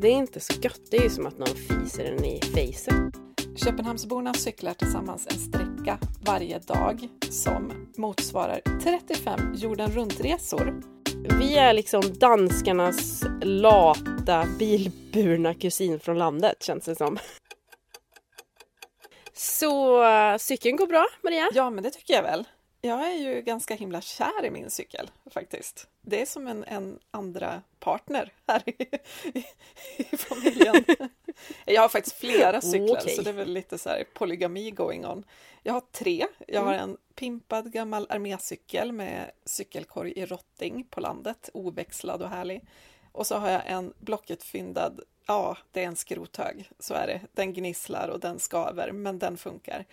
Det är inte så gött. Det är ju som att någon fiser en i fejset. Köpenhamnsborna cyklar tillsammans en sträcka varje dag som motsvarar 35 jorden runt-resor. Vi är liksom danskarnas lata bilburna kusin från landet känns det som. Så cykeln går bra, Maria? Ja, men det tycker jag väl. Jag är ju ganska himla kär i min cykel faktiskt. Det är som en, en andra partner här i, i, i familjen. Jag har faktiskt flera cyklar okay. så det är väl lite så här polygami going on. Jag har tre. Jag har mm. en pimpad gammal armécykel med cykelkorg i rotting på landet, oväxlad och härlig. Och så har jag en Blocket-fyndad, ja, det är en skrothög, så är det. Den gnisslar och den skaver, men den funkar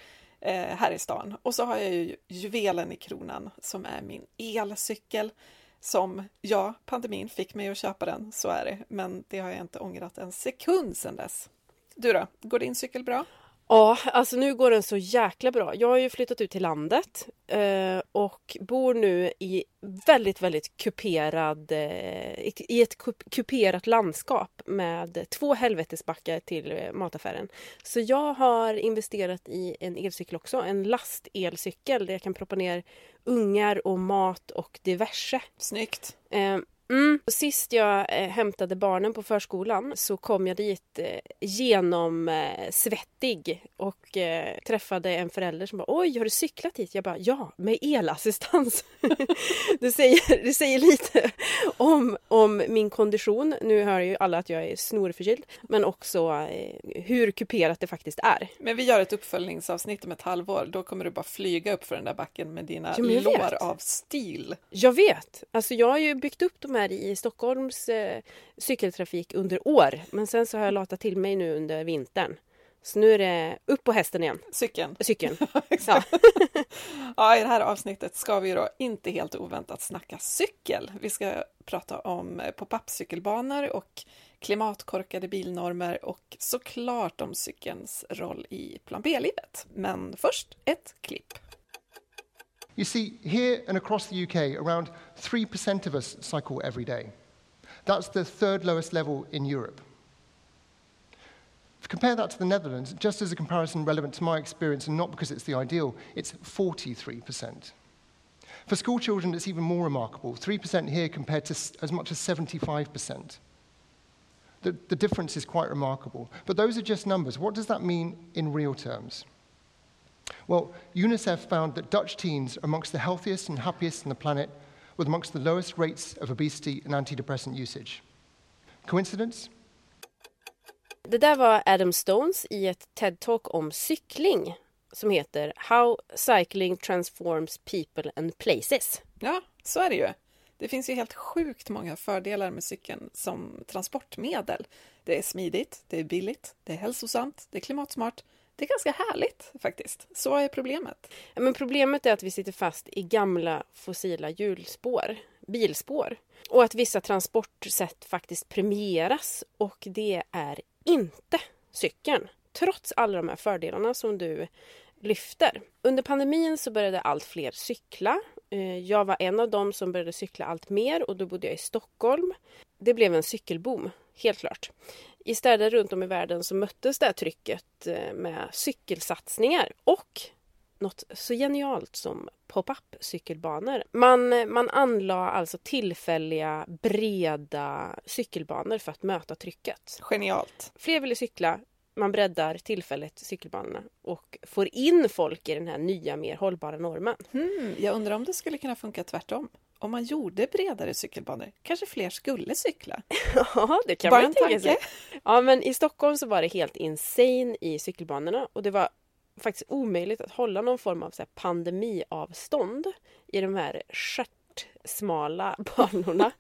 Eh, här i stan. Och så har jag ju juvelen i kronan som är min elcykel som, ja, pandemin fick mig att köpa den, så är det, men det har jag inte ångrat en sekund sedan dess. Du då, går din cykel bra? Ja, alltså nu går den så jäkla bra. Jag har ju flyttat ut till landet eh, och bor nu i väldigt, väldigt kuperad, eh, i ett kuperat landskap med två helvetesbackar till eh, mataffären. Så jag har investerat i en elcykel också, en lastelcykel där jag kan proppa ner ungar och mat och diverse. Snyggt! Eh, Mm. Sist jag eh, hämtade barnen på förskolan så kom jag dit eh, genomsvettig eh, och eh, träffade en förälder som bara Oj, har du cyklat hit? Jag bara Ja, med elassistans. det, säger, det säger lite om, om min kondition. Nu hör ju alla att jag är snorförkyld men också eh, hur kuperat det faktiskt är. Men vi gör ett uppföljningsavsnitt om ett halvår. Då kommer du bara flyga upp för den där backen med dina lår av stil. Jag vet! Alltså jag har ju byggt upp de här i Stockholms eh, cykeltrafik under år. Men sen så har jag latat till mig nu under vintern. Så nu är det upp på hästen igen. Cykeln. Cykeln. ja. ja, i det här avsnittet ska vi då inte helt oväntat snacka cykel. Vi ska prata om pop-up cykelbanor och klimatkorkade bilnormer och såklart om cykelns roll i plan B-livet. Men först ett klipp. You see, here and across the UK, around 3% of us cycle every day. That's the third lowest level in Europe. Compare that to the Netherlands, just as a comparison relevant to my experience and not because it's the ideal, it's 43%. For school children, it's even more remarkable 3% here compared to as much as 75%. The, the difference is quite remarkable. But those are just numbers. What does that mean in real terms? Well, UNICEF found that Dutch teens are amongst the healthiest and happiest on the planet, with amongst the lowest rates of obesity and antidepressant usage. Coincidence? Det där var Adam Stones i ett TED-talk om cykling som heter How Cycling Transforms People and Places. Ja, så är det ju. Det finns ju helt sjukt många fördelar med cykeln som transportmedel. Det är smidigt, det är billigt, det är hälsosamt, det är klimatsmart det är ganska härligt faktiskt. Så är problemet. Men problemet är att vi sitter fast i gamla fossila hjulspår, bilspår. Och att vissa transportsätt faktiskt premieras och det är inte cykeln. Trots alla de här fördelarna som du lyfter. Under pandemin så började allt fler cykla. Eh, jag var en av dem som började cykla allt mer och då bodde jag i Stockholm. Det blev en cykelboom, helt klart i städer runt om i världen så möttes det här trycket eh, med cykelsatsningar och något så genialt som pop-up cykelbanor. Man, man anlade alltså tillfälliga breda cykelbanor för att möta trycket. Genialt! Fler ville cykla, man breddar tillfälligt cykelbanorna och får in folk i den här nya mer hållbara normen. Hmm, jag undrar om det skulle kunna funka tvärtom? Om man gjorde bredare cykelbanor, kanske fler skulle cykla? Ja, det kan Bara man tänka sig. Ja, men i Stockholm så var det helt insane i cykelbanorna och det var faktiskt omöjligt att hålla någon form av så här pandemiavstånd i de här stjärtsmala banorna.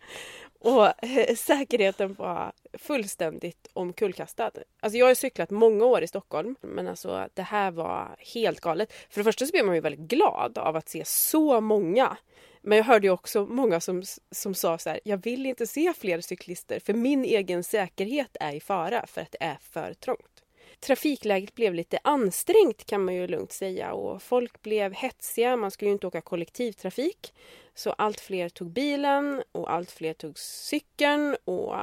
Och eh, säkerheten var fullständigt omkullkastad. Alltså jag har cyklat många år i Stockholm men alltså det här var helt galet. För det första så blev man ju väldigt glad av att se så många men jag hörde också många som, som sa så här, jag vill inte se fler cyklister för min egen säkerhet är i fara för att det är för trångt. Trafikläget blev lite ansträngt kan man ju lugnt säga och folk blev hetsiga, man skulle ju inte åka kollektivtrafik. Så allt fler tog bilen och allt fler tog cykeln och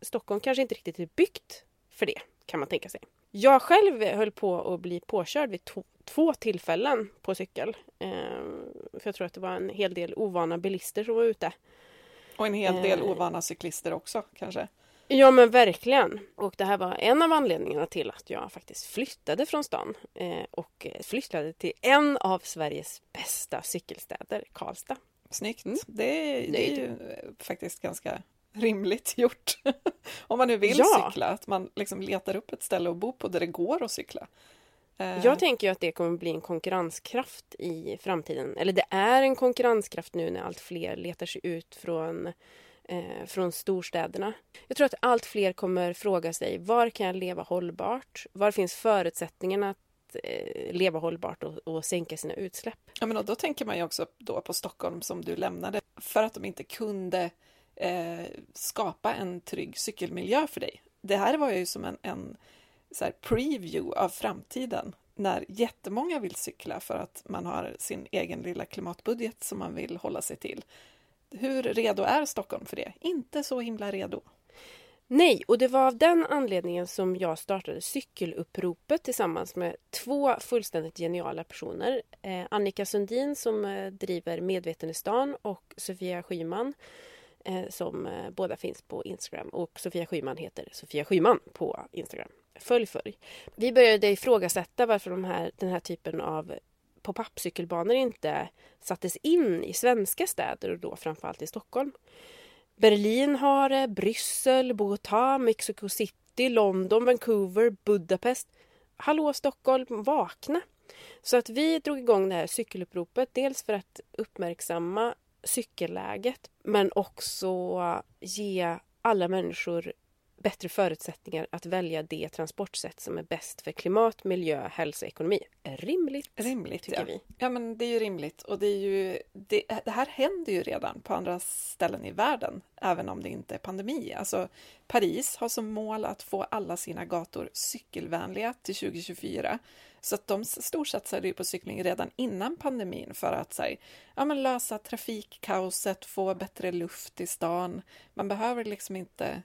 Stockholm kanske inte riktigt är byggt för det, kan man tänka sig. Jag själv höll på att bli påkörd vid två tillfällen på cykel. Eh, för jag tror att det var en hel del ovana bilister som var ute. Och en hel del eh. ovana cyklister också kanske? Ja men verkligen. Och det här var en av anledningarna till att jag faktiskt flyttade från stan eh, och flyttade till en av Sveriges bästa cykelstäder, Karlstad. Snyggt! Mm. Det, det, är ju faktiskt ganska rimligt gjort. Om man nu vill ja. cykla, att man liksom letar upp ett ställe att bo på där det går att cykla. Eh. Jag tänker att det kommer bli en konkurrenskraft i framtiden. Eller det är en konkurrenskraft nu när allt fler letar sig ut från, eh, från storstäderna. Jag tror att allt fler kommer fråga sig var kan jag leva hållbart? Var finns förutsättningarna att eh, leva hållbart och, och sänka sina utsläpp? Ja, men då tänker man ju också då på Stockholm som du lämnade för att de inte kunde eh, skapa en trygg cykelmiljö för dig. Det här var ju som en, en så preview av framtiden när jättemånga vill cykla för att man har sin egen lilla klimatbudget som man vill hålla sig till. Hur redo är Stockholm för det? Inte så himla redo. Nej, och det var av den anledningen som jag startade cykeluppropet tillsammans med två fullständigt geniala personer. Eh, Annika Sundin som eh, driver Medveten i stan och Sofia Schyman Eh, som eh, båda finns på Instagram. Och Sofia Schyman heter Sofia Schyman på Instagram. Följ, följ. Vi började ifrågasätta varför de här, den här typen av pop-up cykelbanor inte sattes in i svenska städer och då framförallt i Stockholm. Berlin har det, Bryssel, Bogotá, Mexico City, London, Vancouver, Budapest. Hallå Stockholm, vakna! Så att vi drog igång det här cykeluppropet, dels för att uppmärksamma cykelläget men också ge alla människor bättre förutsättningar att välja det transportsätt som är bäst för klimat, miljö, hälsa, ekonomi. Rimligt, rimligt tycker ja. vi. Ja, men det är ju rimligt och det är ju det, det, här händer ju redan på andra ställen i världen, även om det inte är pandemi. Alltså Paris har som mål att få alla sina gator cykelvänliga till 2024. Så att de storsatsade ju på cykling redan innan pandemin för att här, ja, men lösa trafikkaoset, få bättre luft i stan. Man behöver liksom inte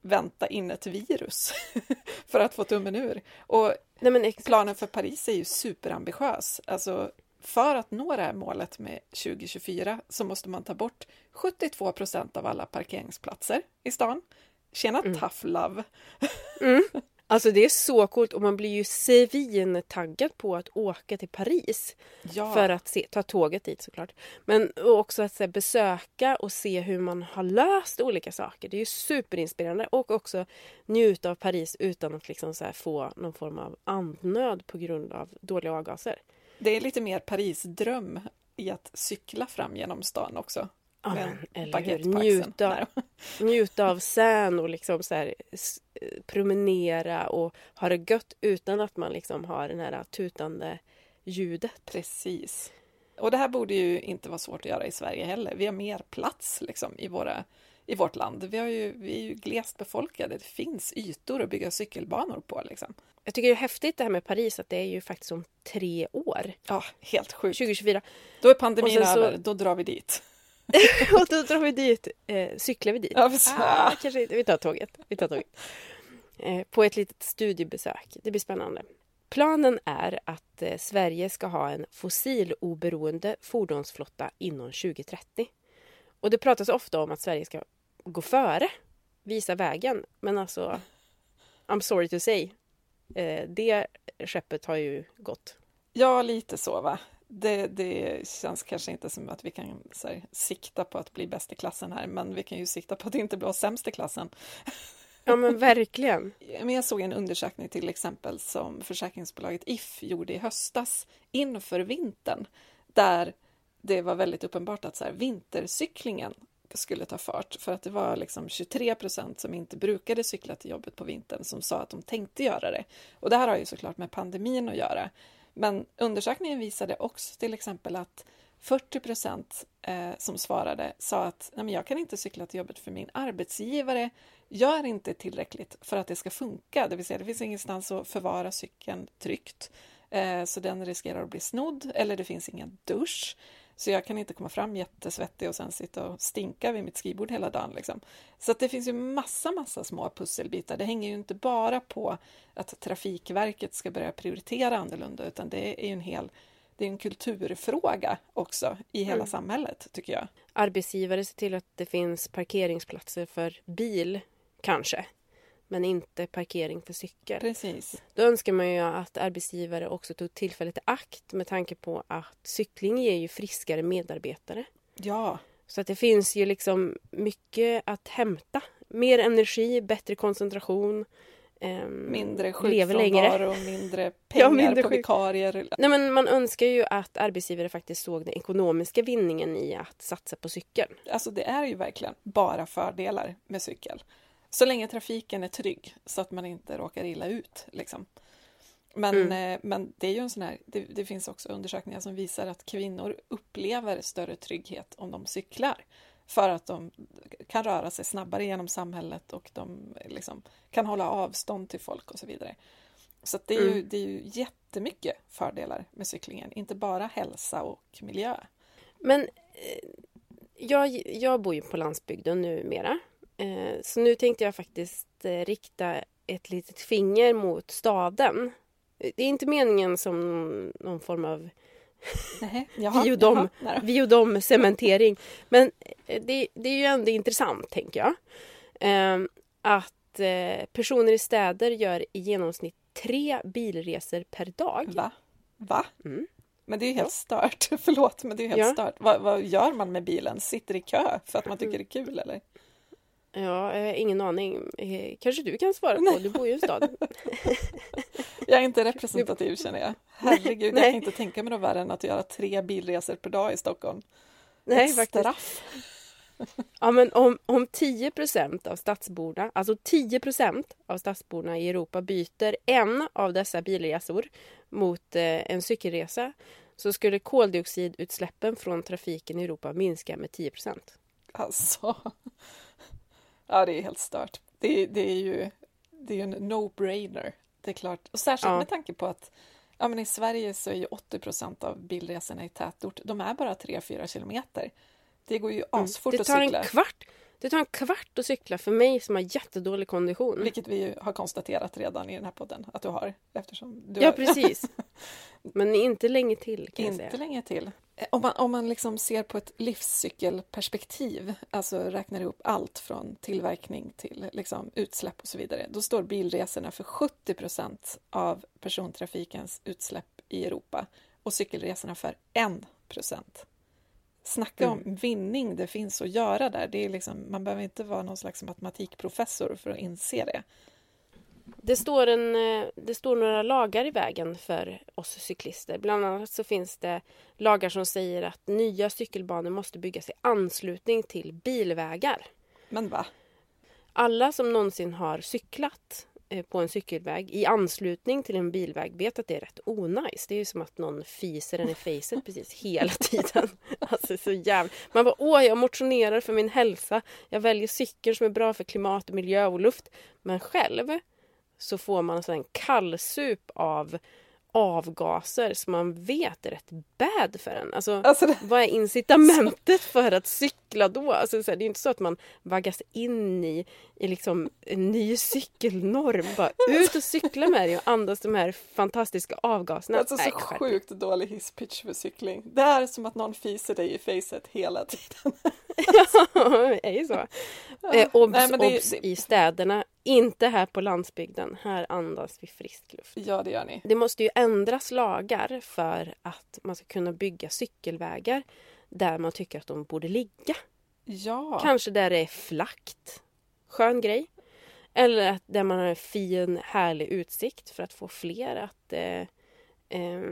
vänta in ett virus för att få tummen ur. Och Nej, planen för Paris är ju superambitiös. Alltså, för att nå det här målet med 2024 så måste man ta bort 72 procent av alla parkeringsplatser i stan. Tjena mm. tough love! Mm. Alltså det är så coolt och man blir ju svintaggad på att åka till Paris. Ja. För att se, ta tåget dit såklart. Men också att här, besöka och se hur man har löst olika saker. Det är ju superinspirerande och också njuta av Paris utan att liksom här, få någon form av andnöd på grund av dåliga avgaser. Det är lite mer Paris-dröm i att cykla fram genom stan också. Ja, eller hur? Njuta, njuta av sän och liksom så här, promenera och ha det gött utan att man liksom har det här tutande ljudet. Precis. Och det här borde ju inte vara svårt att göra i Sverige heller. Vi har mer plats liksom i, våra, i vårt land. Vi, har ju, vi är ju glest befolkade. Det finns ytor att bygga cykelbanor på. Liksom. Jag tycker det är häftigt det här med Paris, att det är ju faktiskt om tre år. Ja, helt sjukt. 2024. Då är pandemin över, så... då drar vi dit. och då drar vi dit, eh, cyklar vi dit. Ja, ah, kanske inte, vi tar tåget. Vi tar tåget. Eh, på ett litet studiebesök. Det blir spännande. Planen är att eh, Sverige ska ha en fossiloberoende fordonsflotta inom 2030. Och det pratas ofta om att Sverige ska gå före, visa vägen. Men alltså, I'm sorry to say, eh, det skeppet har ju gått. Ja, lite så va det, det känns kanske inte som att vi kan här, sikta på att bli bäst i klassen här, men vi kan ju sikta på att inte bli sämst i klassen. Ja men verkligen. Men jag såg en undersökning till exempel som försäkringsbolaget If gjorde i höstas inför vintern, där det var väldigt uppenbart att så här, vintercyklingen skulle ta fart för att det var liksom 23 procent som inte brukade cykla till jobbet på vintern som sa att de tänkte göra det. Och det här har ju såklart med pandemin att göra. Men undersökningen visade också till exempel att 40 procent eh, som svarade sa att Nej, men jag kan inte cykla till jobbet för min arbetsgivare gör inte tillräckligt för att det ska funka. Det vill säga, det finns ingenstans att förvara cykeln tryggt, eh, så den riskerar att bli snodd eller det finns ingen dusch. Så jag kan inte komma fram jättesvettig och sen sitta och stinka vid mitt skrivbord hela dagen. Liksom. Så det finns ju massa, massa små pusselbitar. Det hänger ju inte bara på att Trafikverket ska börja prioritera annorlunda, utan det är ju en hel det är en kulturfråga också i hela mm. samhället, tycker jag. Arbetsgivare ser till att det finns parkeringsplatser för bil, kanske men inte parkering för cykel. Precis. Då önskar man ju att arbetsgivare också tog tillfället i akt med tanke på att cykling ger ju friskare medarbetare. Ja. Så att det finns ju liksom mycket att hämta. Mer energi, bättre koncentration. Um, mindre sjukfrånvaro, mindre pengar ja, mindre på vikarier. Nej, men man önskar ju att arbetsgivare faktiskt såg den ekonomiska vinningen i att satsa på cykeln. Alltså det är ju verkligen bara fördelar med cykel. Så länge trafiken är trygg så att man inte råkar illa ut. Liksom. Men, mm. eh, men det är ju en sån här, det, det, finns också undersökningar som visar att kvinnor upplever större trygghet om de cyklar. För att de kan röra sig snabbare genom samhället och de liksom kan hålla avstånd till folk och så vidare. Så det är, ju, mm. det är ju jättemycket fördelar med cyklingen, inte bara hälsa och miljö. Men eh, jag, jag bor ju på landsbygden numera så nu tänkte jag faktiskt eh, rikta ett litet finger mot staden. Det är inte meningen som någon form av vi och dem, cementering. Men eh, det, det, är ju ändå intressant, tänker jag. Ehm, att personer i städer gör i genomsnitt tre bilresor per dag. Va? Va? Mm. Men det är ju helt stört. Förlåt, men det är helt ja. stört. Vad, vad, gör man med bilen? Sitter i kö för att man tycker det är kul eller? Ja, eh, ingen aning. Eh, kanske du kan svara på, du bor ju i en stad. jag är inte representativ känner jag. Herregud, Nej. jag kan inte tänka mig något värre än att göra tre bilresor per dag i Stockholm. Nej, Ett straff. Ja, men om, om 10% av stadsborna, alltså 10% av stadsborna i Europa byter en av dessa bilresor mot eh, en cykelresa så skulle koldioxidutsläppen från trafiken i Europa minska med 10 Alltså, Ja, det är helt stört. Det, det är ju det är en no-brainer. Det är klart. Och särskilt ja. med tanke på att ja, men i Sverige så är ju 80 procent av bilresorna i tätort, de är bara 3-4 kilometer. Det går ju mm. asfort mm. att cykla. Det tar en kvart det tar en kvart att cykla för mig som har jättedålig kondition. Vilket vi har konstaterat redan i den här podden att du har. Eftersom du ja, har... precis. Men inte länge till. Kan inte länge till. Om man, om man liksom ser på ett livscykelperspektiv, alltså räknar ihop allt från tillverkning till liksom utsläpp och så vidare, då står bilresorna för 70 procent av persontrafikens utsläpp i Europa och cykelresorna för 1 procent. Snacka mm. om vinning det finns att göra där. Det är liksom, man behöver inte vara någon slags matematikprofessor för att inse det. Det står, en, eh, det står några lagar i vägen för oss cyklister. Bland annat så finns det lagar som säger att nya cykelbanor måste byggas i anslutning till bilvägar. Men va? Alla som någonsin har cyklat på en cykelväg i anslutning till en bilväg vet att det är rätt onajs. Det är ju som att någon fiser en i facet precis hela tiden. Alltså så jävla... Man bara åh, jag motionerar för min hälsa. Jag väljer cykeln som är bra för klimat, miljö och luft. Men själv så får man en kallsup av avgaser som man vet är rätt bad för en. Alltså, alltså det... Vad är incitamentet för att cykla då? Alltså, så här, det är inte så att man vaggas in i, i liksom en ny cykelnorm. Bara ut och cykla med dig och andas de här fantastiska avgaserna. Alltså Nej, så sjukt dålig hisspitch för cykling. Det är som att någon fiser dig i facet hela tiden. ja, det är ju så. Eh, obs, Nej, det... obs i städerna inte här på landsbygden. Här andas vi frisk luft. Ja, det gör ni. Det måste ju ändras lagar för att man ska kunna bygga cykelvägar där man tycker att de borde ligga. Ja. Kanske där det är flackt. Skön grej. Eller där man har en fin, härlig utsikt för att få fler att eh, eh,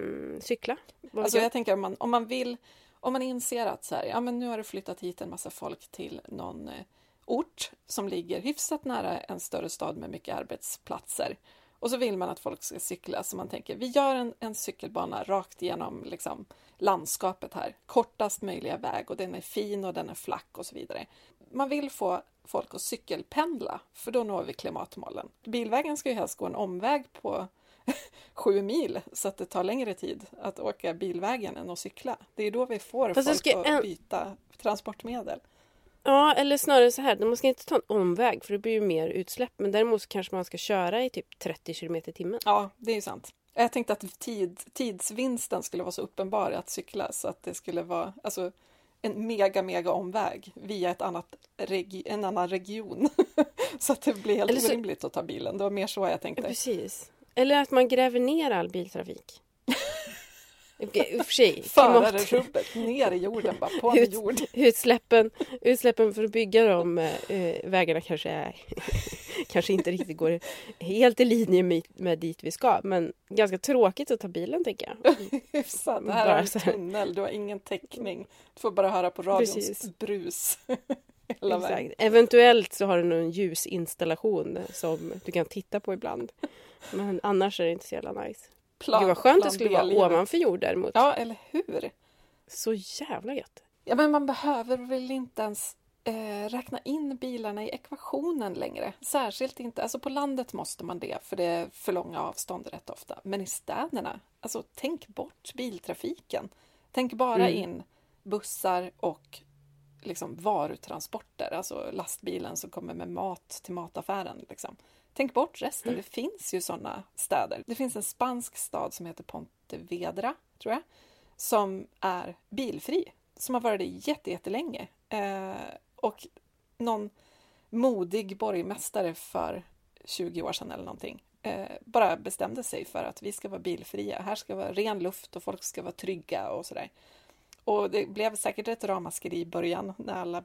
cykla. Alltså jag tänker om man, om man vill, om man inser att så här, ja men nu har det flyttat hit en massa folk till någon eh, ort som ligger hyfsat nära en större stad med mycket arbetsplatser. Och så vill man att folk ska cykla, så man tänker vi gör en, en cykelbana rakt igenom liksom, landskapet här. Kortast möjliga väg och den är fin och den är flack och så vidare. Man vill få folk att cykelpendla, för då når vi klimatmålen. Bilvägen ska ju helst gå en omväg på sju mil så att det tar längre tid att åka bilvägen än att cykla. Det är då vi får Fast folk att en- byta transportmedel. Ja, eller snarare så här, man ska inte ta en omväg för det blir ju mer utsläpp. Men däremot så kanske man ska köra i typ 30 kilometer i timmen. Ja, det är ju sant. Jag tänkte att tid, tidsvinsten skulle vara så uppenbar att cykla så att det skulle vara alltså, en mega, mega omväg via ett annat regi- en annan region. så att det blir helt så- orimligt att ta bilen. Det var mer så jag Ja, tänkte. Precis. Eller att man gräver ner all biltrafik. I och för sig, klimat, Förarrubbet ner i jorden, bara på med Ut- jord. utsläppen, utsläppen för att bygga de eh, vägarna kanske, är, kanske inte riktigt går helt i linje med, med dit vi ska. Men ganska tråkigt att ta bilen tänker jag. Hyfsat. Det här Bara är en tunnel, du har ingen täckning. Du får bara höra på radions Precis. brus. Eventuellt så har du någon ljusinstallation som du kan titta på ibland. Men annars är det inte så jävla nice. Plan, Gud vad skönt det skulle vara ovanför jord däremot. Ja, eller hur? Så jävla gött. Ja, men man behöver väl inte ens eh, räkna in bilarna i ekvationen längre. Särskilt inte, alltså på landet måste man det för det är för långa avstånd rätt ofta. Men i städerna, alltså tänk bort biltrafiken. Tänk bara Mm. in bussar och liksom varutransporter, alltså lastbilen som kommer med mat till mataffären. Liksom. Tänk bort resten, Mm. det finns ju sådana städer. Det finns en spansk stad som heter Pontevedra, tror jag, som är bilfri. Som har varit det jätte- jättelänge. Eh, och någon modig borgmästare för 20 år sedan eller någonting eh, bara bestämde sig för att vi ska vara bilfria. Här ska vara ren luft och folk ska vara trygga och sådär. Och det blev säkert ett ramaskri i början när alla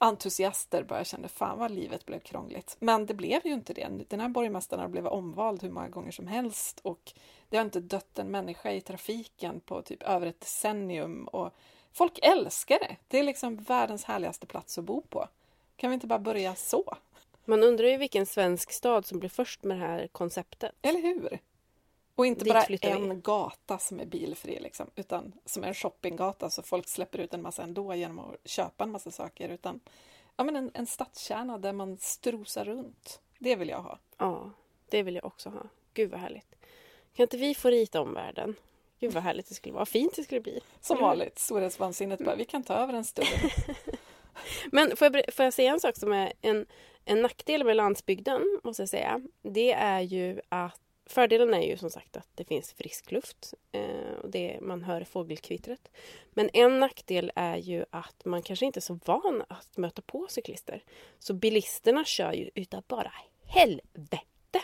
bilentusiaster bara kände fan vad livet blev krångligt. Men det blev ju inte det. Den här borgmästaren har blivit omvald hur många gånger som helst och det har inte dött en människa i trafiken på typ över ett decennium och folk älskar det. Det är liksom världens härligaste plats att bo på. Kan vi inte bara börja så? Man undrar ju vilken svensk stad som blev först med det här konceptet. Eller hur? Och inte bara flyttar vi. en gata som är bilfri, liksom, utan som är en shoppinggata så folk släpper ut en massa ändå genom att köpa en massa saker. Utan ja, men en, en stadskärna där man strosar runt. Det vill jag ha. Ja, det vill jag också ha. Gud vad härligt. Kan inte vi få rita om världen? Gud vad härligt det skulle vara. Fint det skulle bli. Som vanligt, storhetsvansinnet bara, vi kan ta över en stund. Men får jag, får jag säga en sak som är en, en nackdel med landsbygden, måste jag säga. Det är ju att Fördelen är ju som sagt att det finns frisk luft eh, och det, man hör fågelkvittret. Men en nackdel är ju att man kanske inte är så van att möta på cyklister. Så bilisterna kör ju utav bara helvete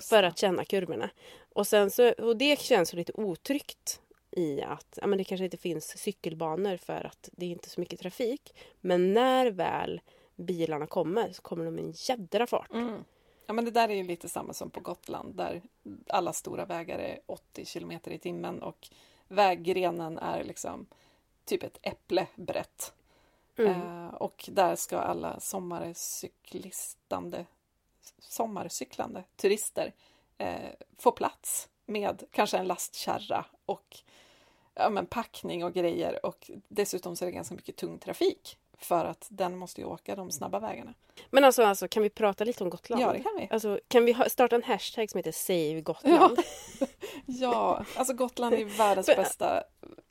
för att känna kurvorna. Och, sen så, och det känns lite otryggt i att ja, men det kanske inte finns cykelbanor för att det är inte så mycket trafik. Men när väl bilarna kommer så kommer de med en jädra fart. Mm. Ja, men det där är ju lite samma som på Gotland där alla stora vägar är 80 kilometer i timmen och väggrenen är liksom typ ett äpple brett. Mm. Eh, och där ska alla sommarcyklistande, sommarcyklande turister eh, få plats med kanske en lastkärra och ja, men packning och grejer. Och dessutom så är det ganska mycket tung trafik för att den måste ju åka de snabba vägarna. Men alltså, alltså, kan vi prata lite om Gotland? Ja, det kan vi. Alltså, kan vi ha, starta en hashtag som heter Save Gotland? Ja, alltså Gotland är världens bästa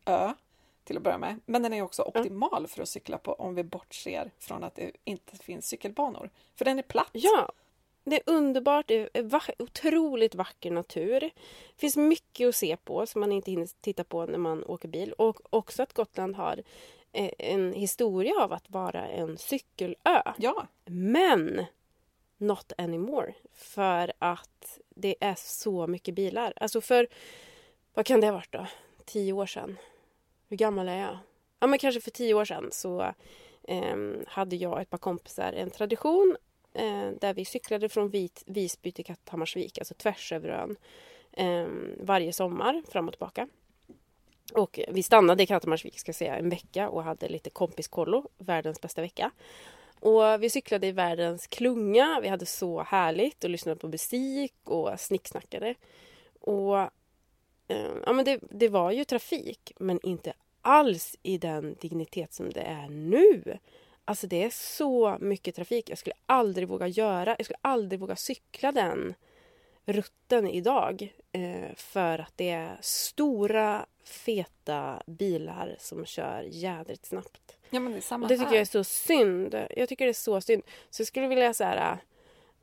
ö till att börja med. Men den är också optimal för att cykla på om vi bortser från att det inte finns cykelbanor. För den är platt. Ja, det är underbart. Det är va- otroligt vacker natur. Det finns mycket att se på som man inte hinner titta på när man åker bil. Och också att Gotland har en historia av att vara en cykelö. Ja, Men not anymore. För att det är så mycket bilar. Alltså för, vad kan det ha varit då? Tio år sedan. Hur gammal är jag? Ja men kanske för tio år sedan så ehm, hade jag och ett par kompisar en tradition eh, där vi cyklade från Vit, Visby till Katthammarsvik, alltså tvärs över ön, ehm, varje sommar fram och tillbaka. Och vi stannade i Katamarsvik ska jag säga, en vecka och hade lite kompiskollo, världens bästa vecka. Och vi cyklade i världens klunga, vi hade så härligt och lyssnade på musik och snicksnackade. Och eh, ja, men det, det var ju trafik, men inte alls i den dignitet som det är nu. Alltså det är så mycket trafik. Jag skulle aldrig våga göra, jag skulle aldrig våga cykla den rutten idag eh, för att det är stora feta bilar som kör jädrigt snabbt. Ja men det är samma Det tycker här. jag är så synd. Jag tycker det är så synd. Så jag skulle vilja så här,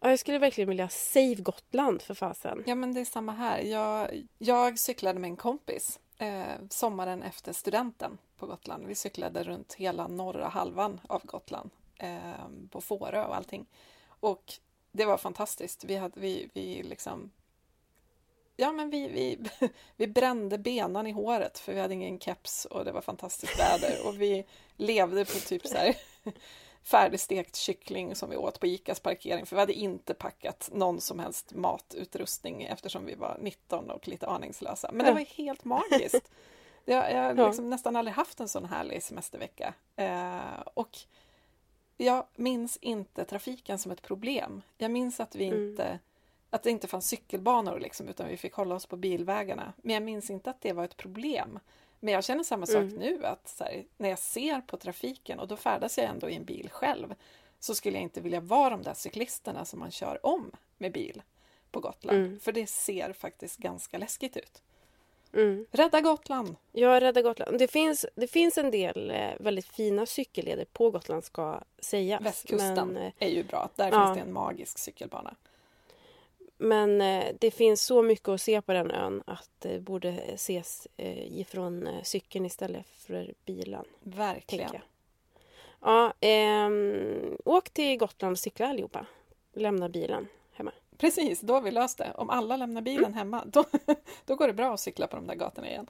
ja, jag skulle verkligen vilja save Gotland för fasen. Ja men det är samma här. Jag, jag cyklade med en kompis eh, sommaren efter studenten på Gotland. Vi cyklade runt hela norra halvan av Gotland eh, på Fårö och allting. Och det var fantastiskt. Vi, hade, vi, vi liksom Ja, men vi, vi, vi brände benan i håret för vi hade ingen keps och det var fantastiskt väder och vi levde på typ så här färdigstekt kyckling som vi åt på Icas parkering för vi hade inte packat någon som helst matutrustning eftersom vi var 19 och lite aningslösa. Men det var helt magiskt. Jag, jag har liksom nästan aldrig haft en sån härlig semestervecka. Eh, och jag minns inte trafiken som ett problem. Jag minns att vi inte mm. att det inte fanns cykelbanor liksom, utan vi fick hålla oss på bilvägarna. Men jag minns inte att det var ett problem. Men jag känner samma sak mm. nu att här, när jag ser på trafiken och då färdas jag ändå i en bil själv så skulle jag inte vilja vara de där cyklisterna som man kör om med bil på Gotland. Mm. För det ser faktiskt ganska läskigt ut. Mm. Rädda Gotland! Ja, rädda Gotland. Det finns, det finns en del eh, väldigt fina cykelleder på Gotland ska sägas. Västkusten men, eh, är ju bra. Där ja. finns det en magisk cykelbana. Men eh, det finns så mycket att se på den ön att det borde ses ifrån cykeln istället för bilen. Verkligen. Ja, eh, åk till Gotland och cykla allihopa. Lämna bilen. Precis, då har vi löst det. Om alla lämnar bilen mm. hemma, då, då går det bra att cykla på de där gatorna igen.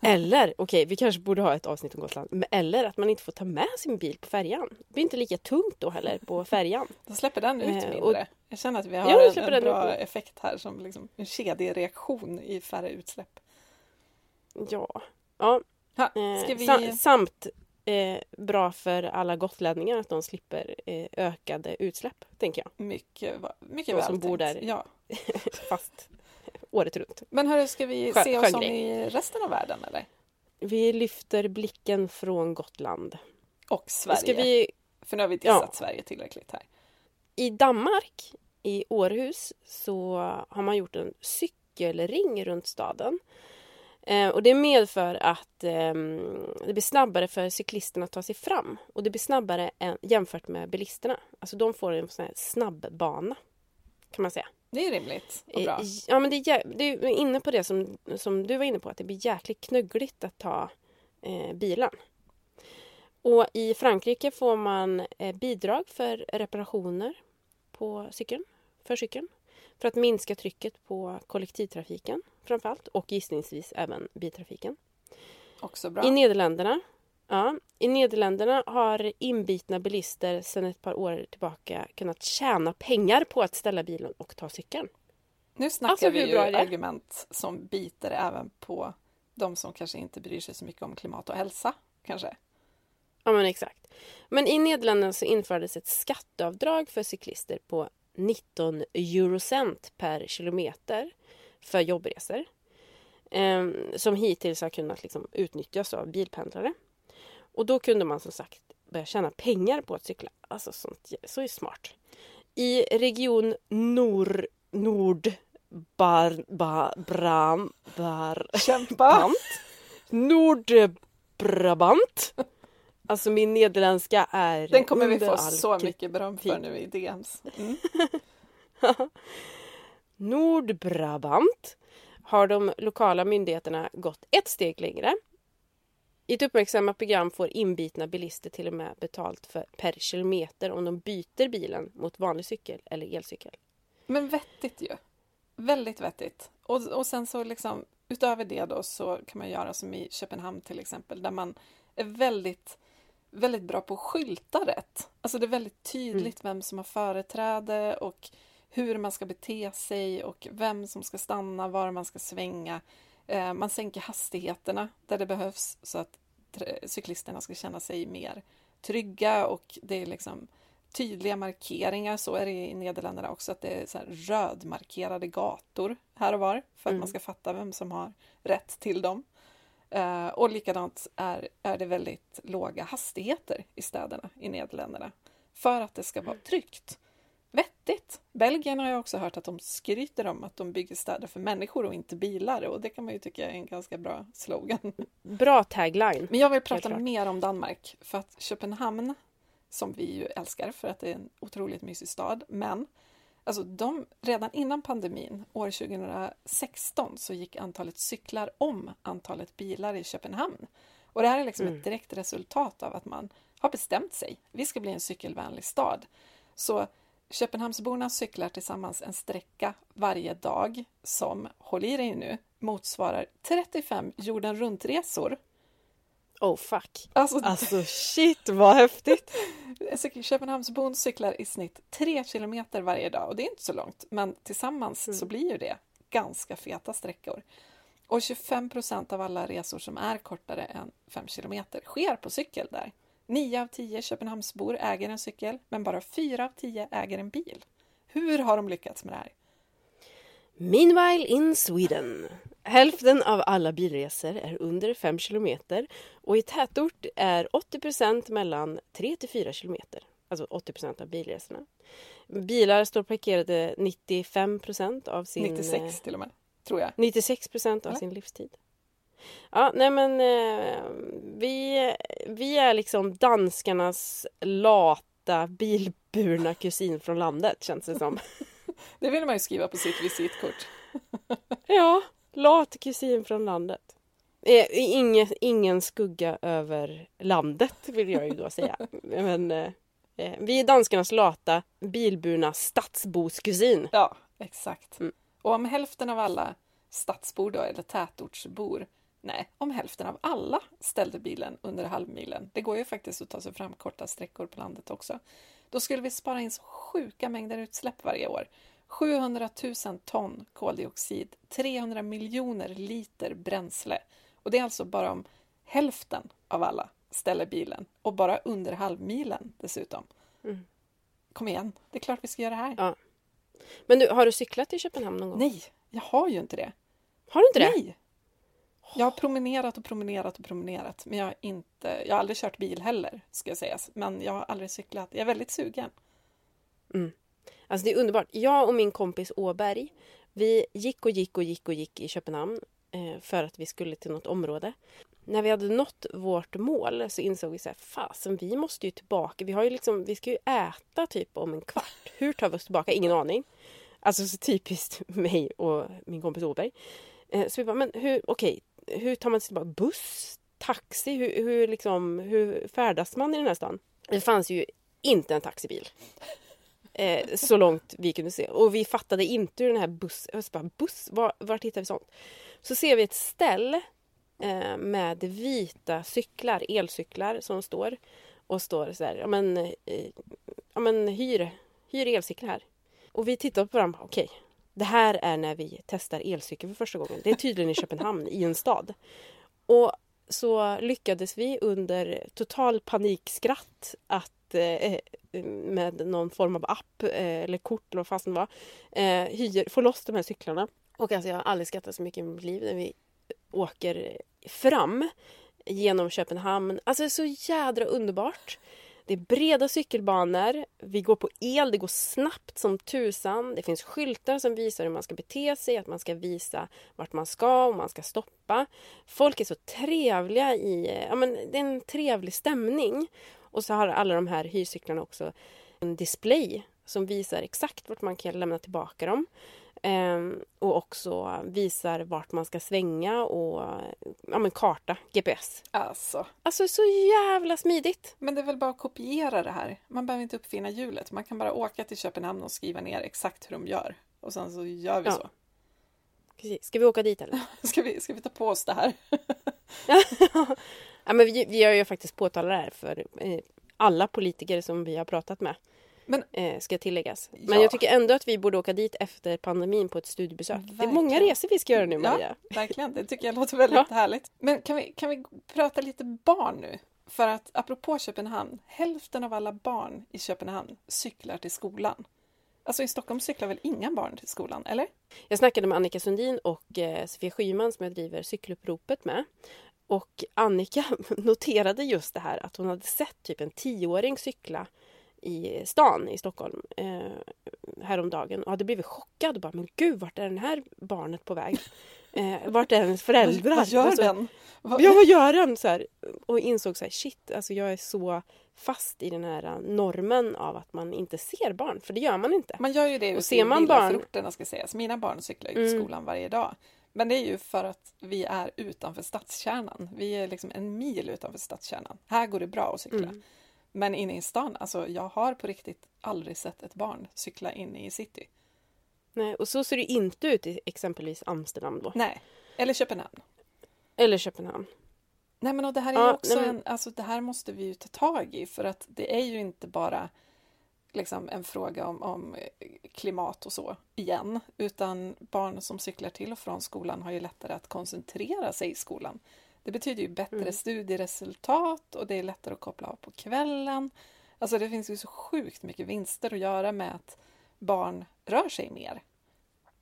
Eller, okej, okay, vi kanske borde ha ett avsnitt om Gotland. Eller att man inte får ta med sin bil på färjan. Det blir inte lika tungt då heller på färjan. då släpper den ut eh, mindre. Och, jag känner att vi har ja, en, en bra ut. effekt här som liksom en kedjereaktion i färre utsläpp. Ja. ja. Ha, eh, vi... samt eh, bra för alla gotlänningar att de slipper eh, ökade utsläpp, tänker jag. Mycket, mycket väl som bor där ja. fast året runt. Men hörru, ska vi Sjö, se oss om i resten av världen eller? Vi lyfter blicken från Gotland. Och Sverige. Ska vi... För nu har vi dissat ja. Sverige tillräckligt här. I Danmark, i Århus, så har man gjort en cykelring runt staden och det medför att eh, det blir snabbare för cyklisterna att ta sig fram. Och det blir snabbare än, jämfört med bilisterna. Alltså de får en sån här snabbbana. Kan man säga. Det är rimligt och bra. Eh, ja men det är, det är inne på det som, som du var inne på. Att det blir jäkligt knöggligt att ta eh, bilen. Och i Frankrike får man eh, bidrag för reparationer på cykeln. För cykeln. För att minska trycket på kollektivtrafiken framförallt och gissningsvis även biltrafiken. Också bra. I Nederländerna, ja, I Nederländerna har inbitna bilister sedan ett par år tillbaka kunnat tjäna pengar på att ställa bilen och ta cykeln. Nu snackar alltså, vi ju argument som biter även på de som kanske inte bryr sig så mycket om klimat och hälsa. Kanske. Ja men exakt. Men i Nederländerna så infördes ett skatteavdrag för cyklister på 19 eurocent per kilometer för jobbresor. Eh, som hittills har kunnat liksom utnyttjas av bilpendlare. Och då kunde man som sagt börja tjäna pengar på att cykla. Alltså sånt så är smart. I region Nor, Nord bar, bar, bram, bar, Kämpa! Nordbrabant. Alltså min nederländska är Den kommer vi få så mycket beröm för nu i DMs. Mm. Nordbrabant har de lokala myndigheterna gått ett steg längre. I ett uppmärksammat program får inbitna bilister till och med betalt för, per kilometer om de byter bilen mot vanlig cykel eller elcykel. Men vettigt ju! Väldigt vettigt. Och, och sen så liksom utöver det då så kan man göra som i Köpenhamn till exempel där man är väldigt väldigt bra på att skylta rätt. Alltså det är väldigt tydligt mm. vem som har företräde och hur man ska bete sig och vem som ska stanna, var man ska svänga. Eh, man sänker hastigheterna där det behövs så att cyklisterna ska känna sig mer trygga och det är liksom tydliga markeringar. Så är det i Nederländerna också, att det är så rödmarkerade gator här och var för att mm. man ska fatta vem som har rätt till dem. Uh, och likadant är, är det väldigt låga hastigheter i städerna i Nederländerna för att det ska vara tryggt. vettigt. Belgien har jag också hört att de skryter om att de bygger städer för människor och inte bilar och det kan man ju tycka är en ganska bra slogan. Bra tagline. Men jag vill prata mer om Danmark för att Köpenhamn, som vi ju älskar för att det är en otroligt mysig stad, men alltså de, redan innan pandemin, år 2016, så gick antalet cyklar om antalet bilar i Köpenhamn. Och det här är liksom mm. ett direkt resultat av att man har bestämt sig. Vi ska bli en cykelvänlig stad. Så Köpenhamnsborna cyklar tillsammans en sträcka varje dag som, håll i dig nu, motsvarar 35 jorden runt-resor. Oh fuck! Alltså, alltså shit vad häftigt! Köpenhamnsbon cyklar i snitt 3 kilometer varje dag och det är inte så långt, men tillsammans mm. så blir ju det ganska feta sträckor. Och 25 procent av alla resor som är kortare än 5 kilometer sker på cykel där. 9 av 10 Köpenhamnsbor äger en cykel, men bara 4 av 10 äger en bil. Hur har de lyckats med det här? Meanwhile in Sweden. Hälften av alla bilresor är under 5 kilometer och i tätort är 80% mellan 3 till 4 kilometer. Alltså 80% av bilresorna. Bilar står parkerade 95% av sin... 96 till och med, tror jag. 96% av Eller? sin livstid. Ja, nej men eh, vi, vi är liksom danskarnas lata bilburna kusin från landet känns det som. det vill man ju skriva på sitt visitkort. ja, lat kusin från landet. Eh, ingen, ingen skugga över landet vill jag ju då säga. Men eh, eh, vi är danskarnas lata bilburna stadsboskusin. Ja, exakt. Mm. Och om hälften av alla stadsbor då, eller tätortsbor Nej, om hälften av alla ställde bilen under halvmilen. Det går ju faktiskt att ta sig fram korta sträckor på landet också. Då skulle vi spara in så sjuka mängder utsläpp varje år. 700 000 ton koldioxid, 300 miljoner liter bränsle. Och det är alltså bara om hälften av alla ställer bilen och bara under halvmilen dessutom. Mm. Kom igen, det är klart vi ska göra det här. Ja. Men du, har du cyklat till Köpenhamn någon gång? Nej, jag har ju inte det. Har du inte det? Nej! Jag har promenerat och promenerat och promenerat, men jag har, inte, jag har aldrig kört bil heller, ska jag säga. Men jag har aldrig cyklat. Jag är väldigt sugen. Mm. Alltså det är underbart. Jag och min kompis Åberg, vi gick och gick och gick och gick i Köpenhamn eh, för att vi skulle till något område. När vi hade nått vårt mål så insåg vi så här, fasen vi måste ju tillbaka. Vi, har ju liksom, vi ska ju äta typ om en kvart. Hur tar vi oss tillbaka? Ingen aning. Alltså så typiskt mig och min kompis Åberg. Eh, så vi bara, men hur, okej, hur tar man sig tillbaka? Buss? Taxi? Hur, hur, liksom, hur färdas man i den här stan? Det fanns ju inte en taxibil. Eh, så långt vi kunde se. Och vi fattade inte hur den här bussen... Bara, buss? Var, vart hittar vi sånt? Så ser vi ett ställ eh, med vita cyklar, elcyklar som står. Och står så här, ja men, eh, ja, men hyr, hyr elcyklar här. Och vi tittar på varandra, okej, okay, det här är när vi testar elcykel för första gången. Det är tydligen i Köpenhamn, i en stad. Och så lyckades vi under total panikskratt att eh, med någon form av app eh, eller kort eller vad fasen var eh, hyr, får loss de här cyklarna. Och alltså jag har aldrig skrattat så mycket i mitt liv när vi åker fram genom Köpenhamn. Alltså det är så jädra underbart. Det är breda cykelbanor, vi går på el, det går snabbt som tusan. Det finns skyltar som visar hur man ska bete sig, att man ska visa vart man ska och man ska stoppa. Folk är så trevliga i, ja men det är en trevlig stämning. Och så har alla de här hyrcyklarna också en display som visar exakt vart man kan lämna tillbaka dem. Ehm, och också visar vart man ska svänga och ja, men karta, GPS. Alltså. Alltså så jävla smidigt! Men det är väl bara att kopiera det här. Man behöver inte uppfinna hjulet. Man kan bara åka till Köpenhamn och skriva ner exakt hur de gör. Och sen så gör vi ja. så. Precis. Ska vi åka dit eller? ska, vi, ska vi ta på oss det här? ja, men vi, vi har ju faktiskt påtalat det här för eh, alla politiker som vi har pratat med. Men, eh, ska tilläggas. Men ja. jag tycker ändå att vi borde åka dit efter pandemin på ett studiebesök. Verkligen. Det är många resor vi ska göra nu Maria. Ja, verkligen, det tycker jag låter väldigt ja. härligt. Men kan vi, kan vi prata lite barn nu? För att apropå Köpenhamn, hälften av alla barn i Köpenhamn cyklar till skolan. Alltså i Stockholm cyklar väl inga barn till skolan, eller? Jag snackade med Annika Sundin och eh, Sofia Schyman som jag driver cykeluppropet med. Och Annika noterade just det här att hon hade sett typ en tioåring cykla i stan i Stockholm eh, häromdagen och hade blivit chockad och bara men gud vart är det här barnet på väg? Eh, vart är hennes föräldrar? Vad gör alltså, den? Vad... Ja vad gör den? Så här, och insåg så här, shit alltså jag är så fast i den här normen av att man inte ser barn, för det gör man inte. Man gör ju det ute i villaförorterna ska sägas. Mina barn cyklar ju till mm. skolan varje dag. Men det är ju för att vi är utanför stadskärnan. Vi är liksom en mil utanför stadskärnan. Här går det bra att cykla. Mm. Men inne i stan, alltså jag har på riktigt aldrig sett ett barn cykla inne i city. Nej, och så ser det inte ut i exempelvis Amsterdam då. Nej, eller Köpenhamn. Eller Köpenhamn. Nej men och det här är ja, också men... en, alltså det här måste vi ju ta tag i för att det är ju inte bara liksom en fråga om, om klimat och så igen, utan barn som cyklar till och från skolan har ju lättare att koncentrera sig i skolan. Det betyder ju bättre mm. studieresultat och det är lättare att koppla av på kvällen. Alltså det finns ju så sjukt mycket vinster att göra med att barn rör sig mer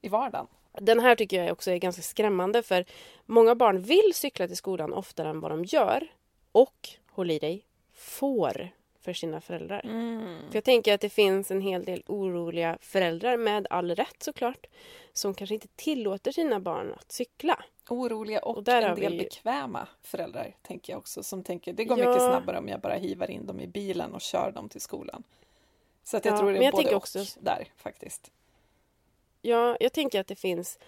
i vardagen. Den här tycker jag också är ganska skrämmande för många barn vill cykla till skolan oftare än vad de gör och, håll i dig, får för sina föräldrar. Mm. För jag tänker att det finns en hel del oroliga föräldrar, med all rätt såklart, som kanske inte tillåter sina barn att cykla. Oroliga och, och en del vi... bekväma föräldrar, tänker jag också, som tänker det går ja. mycket snabbare om jag bara hivar in dem i bilen och kör dem till skolan. Så att jag ja, tror det är både och också... där faktiskt. Ja, jag tänker att det finns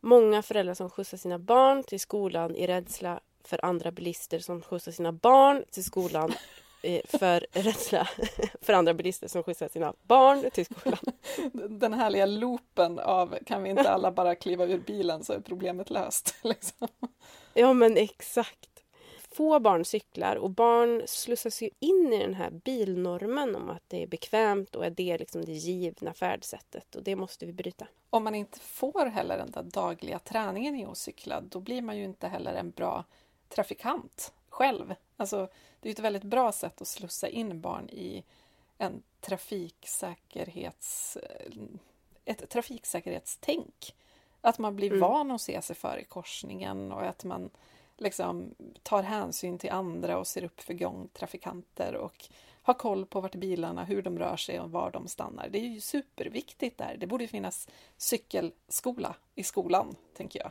många föräldrar som skjutsar sina barn till skolan i rädsla för andra bilister som skjutsar sina barn till skolan för rädsla för andra bilister som skjutsar sina barn till skolan. Den härliga loopen av kan vi inte alla bara kliva ur bilen så är problemet löst. Liksom. Ja men exakt få barn cyklar och barn slussas ju in i den här bilnormen om att det är bekvämt och är det liksom det givna färdsättet och det måste vi bryta. Om man inte får heller den där dagliga träningen i att cykla då blir man ju inte heller en bra trafikant själv. Alltså, det är ett väldigt bra sätt att slussa in barn i en trafiksäkerhets, ett trafiksäkerhetstänk. Att man blir mm. van att se sig för i korsningen och att man liksom tar hänsyn till andra och ser upp för gångtrafikanter och har koll på vart bilarna, hur de rör sig och var de stannar. Det är ju superviktigt där. Det borde finnas cykelskola i skolan, tänker jag.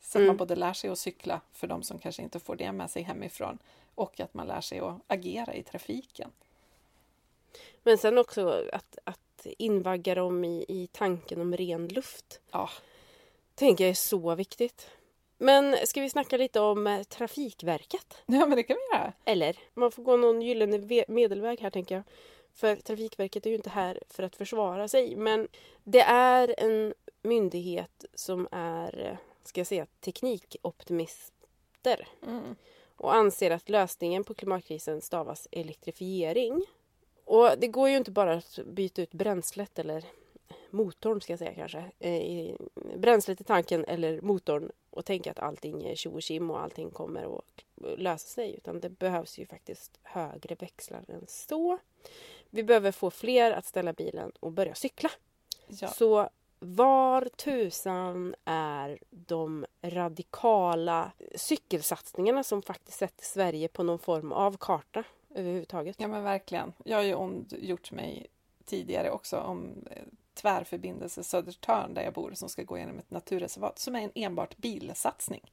Så mm. att man både lär sig att cykla för de som kanske inte får det med sig hemifrån och att man lär sig att agera i trafiken. Men sen också att, att invagga dem i, i tanken om ren luft. Ja. tänker jag är så viktigt. Men ska vi snacka lite om eh, Trafikverket? Ja, men det kan vi göra. Eller? Man får gå någon gyllene medelväg här, tänker jag. För Trafikverket är ju inte här för att försvara sig, men det är en myndighet som är, eh, ska jag säga, teknikoptimister. Mm. Och anser att lösningen på klimatkrisen stavas elektrifiering. Och det går ju inte bara att byta ut bränslet eller motorn ska jag säga kanske. Eh, bränslet i tanken eller motorn och tänka att allting är tjo och kim och allting kommer att lösa sig. Utan det behövs ju faktiskt högre växlar än så. Vi behöver få fler att ställa bilen och börja cykla. Ja. Så var tusan är de radikala cykelsatsningarna som faktiskt sätter Sverige på någon form av karta överhuvudtaget? Ja men verkligen. Jag har ju ondgjort mig tidigare också om eh, tvärförbindelse Södertörn där jag bor som ska gå genom ett naturreservat som är en enbart bilsatsning.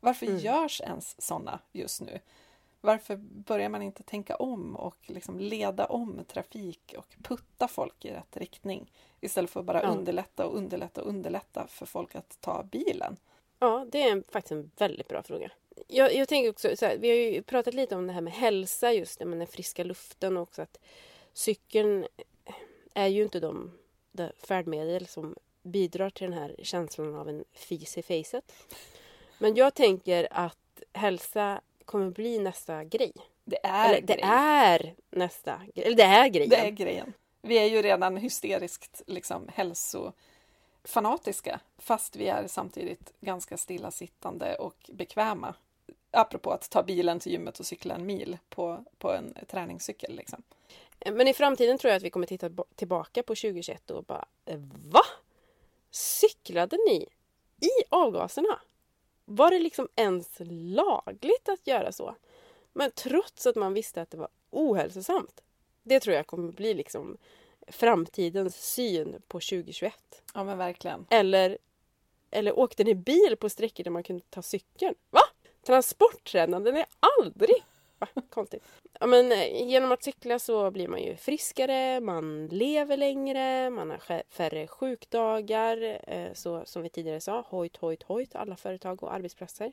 Varför mm. görs ens sådana just nu? Varför börjar man inte tänka om och liksom leda om trafik och putta folk i rätt riktning istället för att bara ja. underlätta och underlätta och underlätta för folk att ta bilen? Ja, det är faktiskt en väldigt bra fråga. Jag, jag tänker också, så här, vi har ju pratat lite om det här med hälsa just det med den friska luften och också att cykeln är ju inte de färdmedel som bidrar till den här känslan av en fis i facet. Men jag tänker att hälsa kommer bli nästa grej. Det är Eller, det är nästa Eller det är grejen. Det är grejen. Vi är ju redan hysteriskt liksom hälsofanatiska fast vi är samtidigt ganska stillasittande och bekväma. Apropå att ta bilen till gymmet och cykla en mil på, på en träningscykel. Liksom. Men i framtiden tror jag att vi kommer titta tillbaka på 2021 och bara VA? Cyklade ni i avgaserna? Var det liksom ens lagligt att göra så? Men trots att man visste att det var ohälsosamt. Det tror jag kommer bli liksom framtidens syn på 2021. Ja men verkligen. Eller, eller åkte ni bil på sträckor där man kunde ta cykeln? Va? Transporttrenden är aldrig... Va? Konstigt. Ja, men, eh, genom att cykla så blir man ju friskare, man lever längre, man har färre sjukdagar. Eh, så som vi tidigare sa, hojt, hojt, hojt, alla företag och arbetsplatser.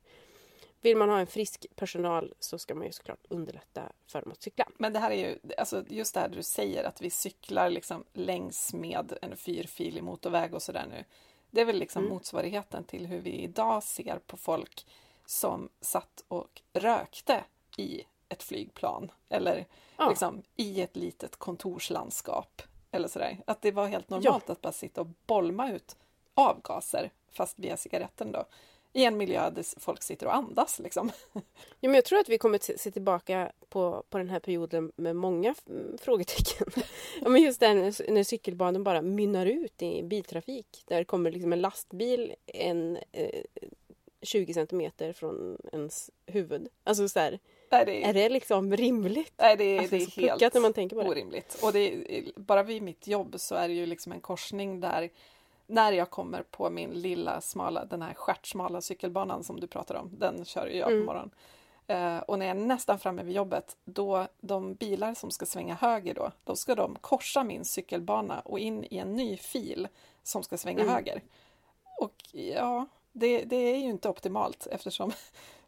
Vill man ha en frisk personal så ska man ju såklart underlätta för dem att cykla. Men det här är ju, alltså just det här du säger att vi cyklar liksom längs med en fyrfilig motorväg och sådär nu. Det är väl liksom mm. motsvarigheten till hur vi idag ser på folk som satt och rökte i ett flygplan eller ja. liksom i ett litet kontorslandskap. Eller sådär. Att det var helt normalt ja. att bara sitta och bolma ut avgaser, fast via cigaretten då i en miljö där folk sitter och andas. Liksom. Ja, men jag tror att vi kommer att se tillbaka på, på den här perioden med många frågetecken. Ja, men just det när, när cykelbanan bara mynnar ut i biltrafik. Där kommer liksom en lastbil en, eh, 20 centimeter från ens huvud. Alltså så här, Nej, det är... är det liksom rimligt? Nej, det är, alltså, det är helt när man tänker på det. orimligt. Och det är, bara vid mitt jobb så är det ju liksom en korsning där när jag kommer på min lilla smala, den här stjärtsmala cykelbanan som du pratar om, den kör jag mm. på morgonen. Uh, och när jag är nästan framme vid jobbet, då de bilar som ska svänga höger då, då ska de korsa min cykelbana och in i en ny fil som ska svänga mm. höger. Och ja, det, det, är ju inte optimalt eftersom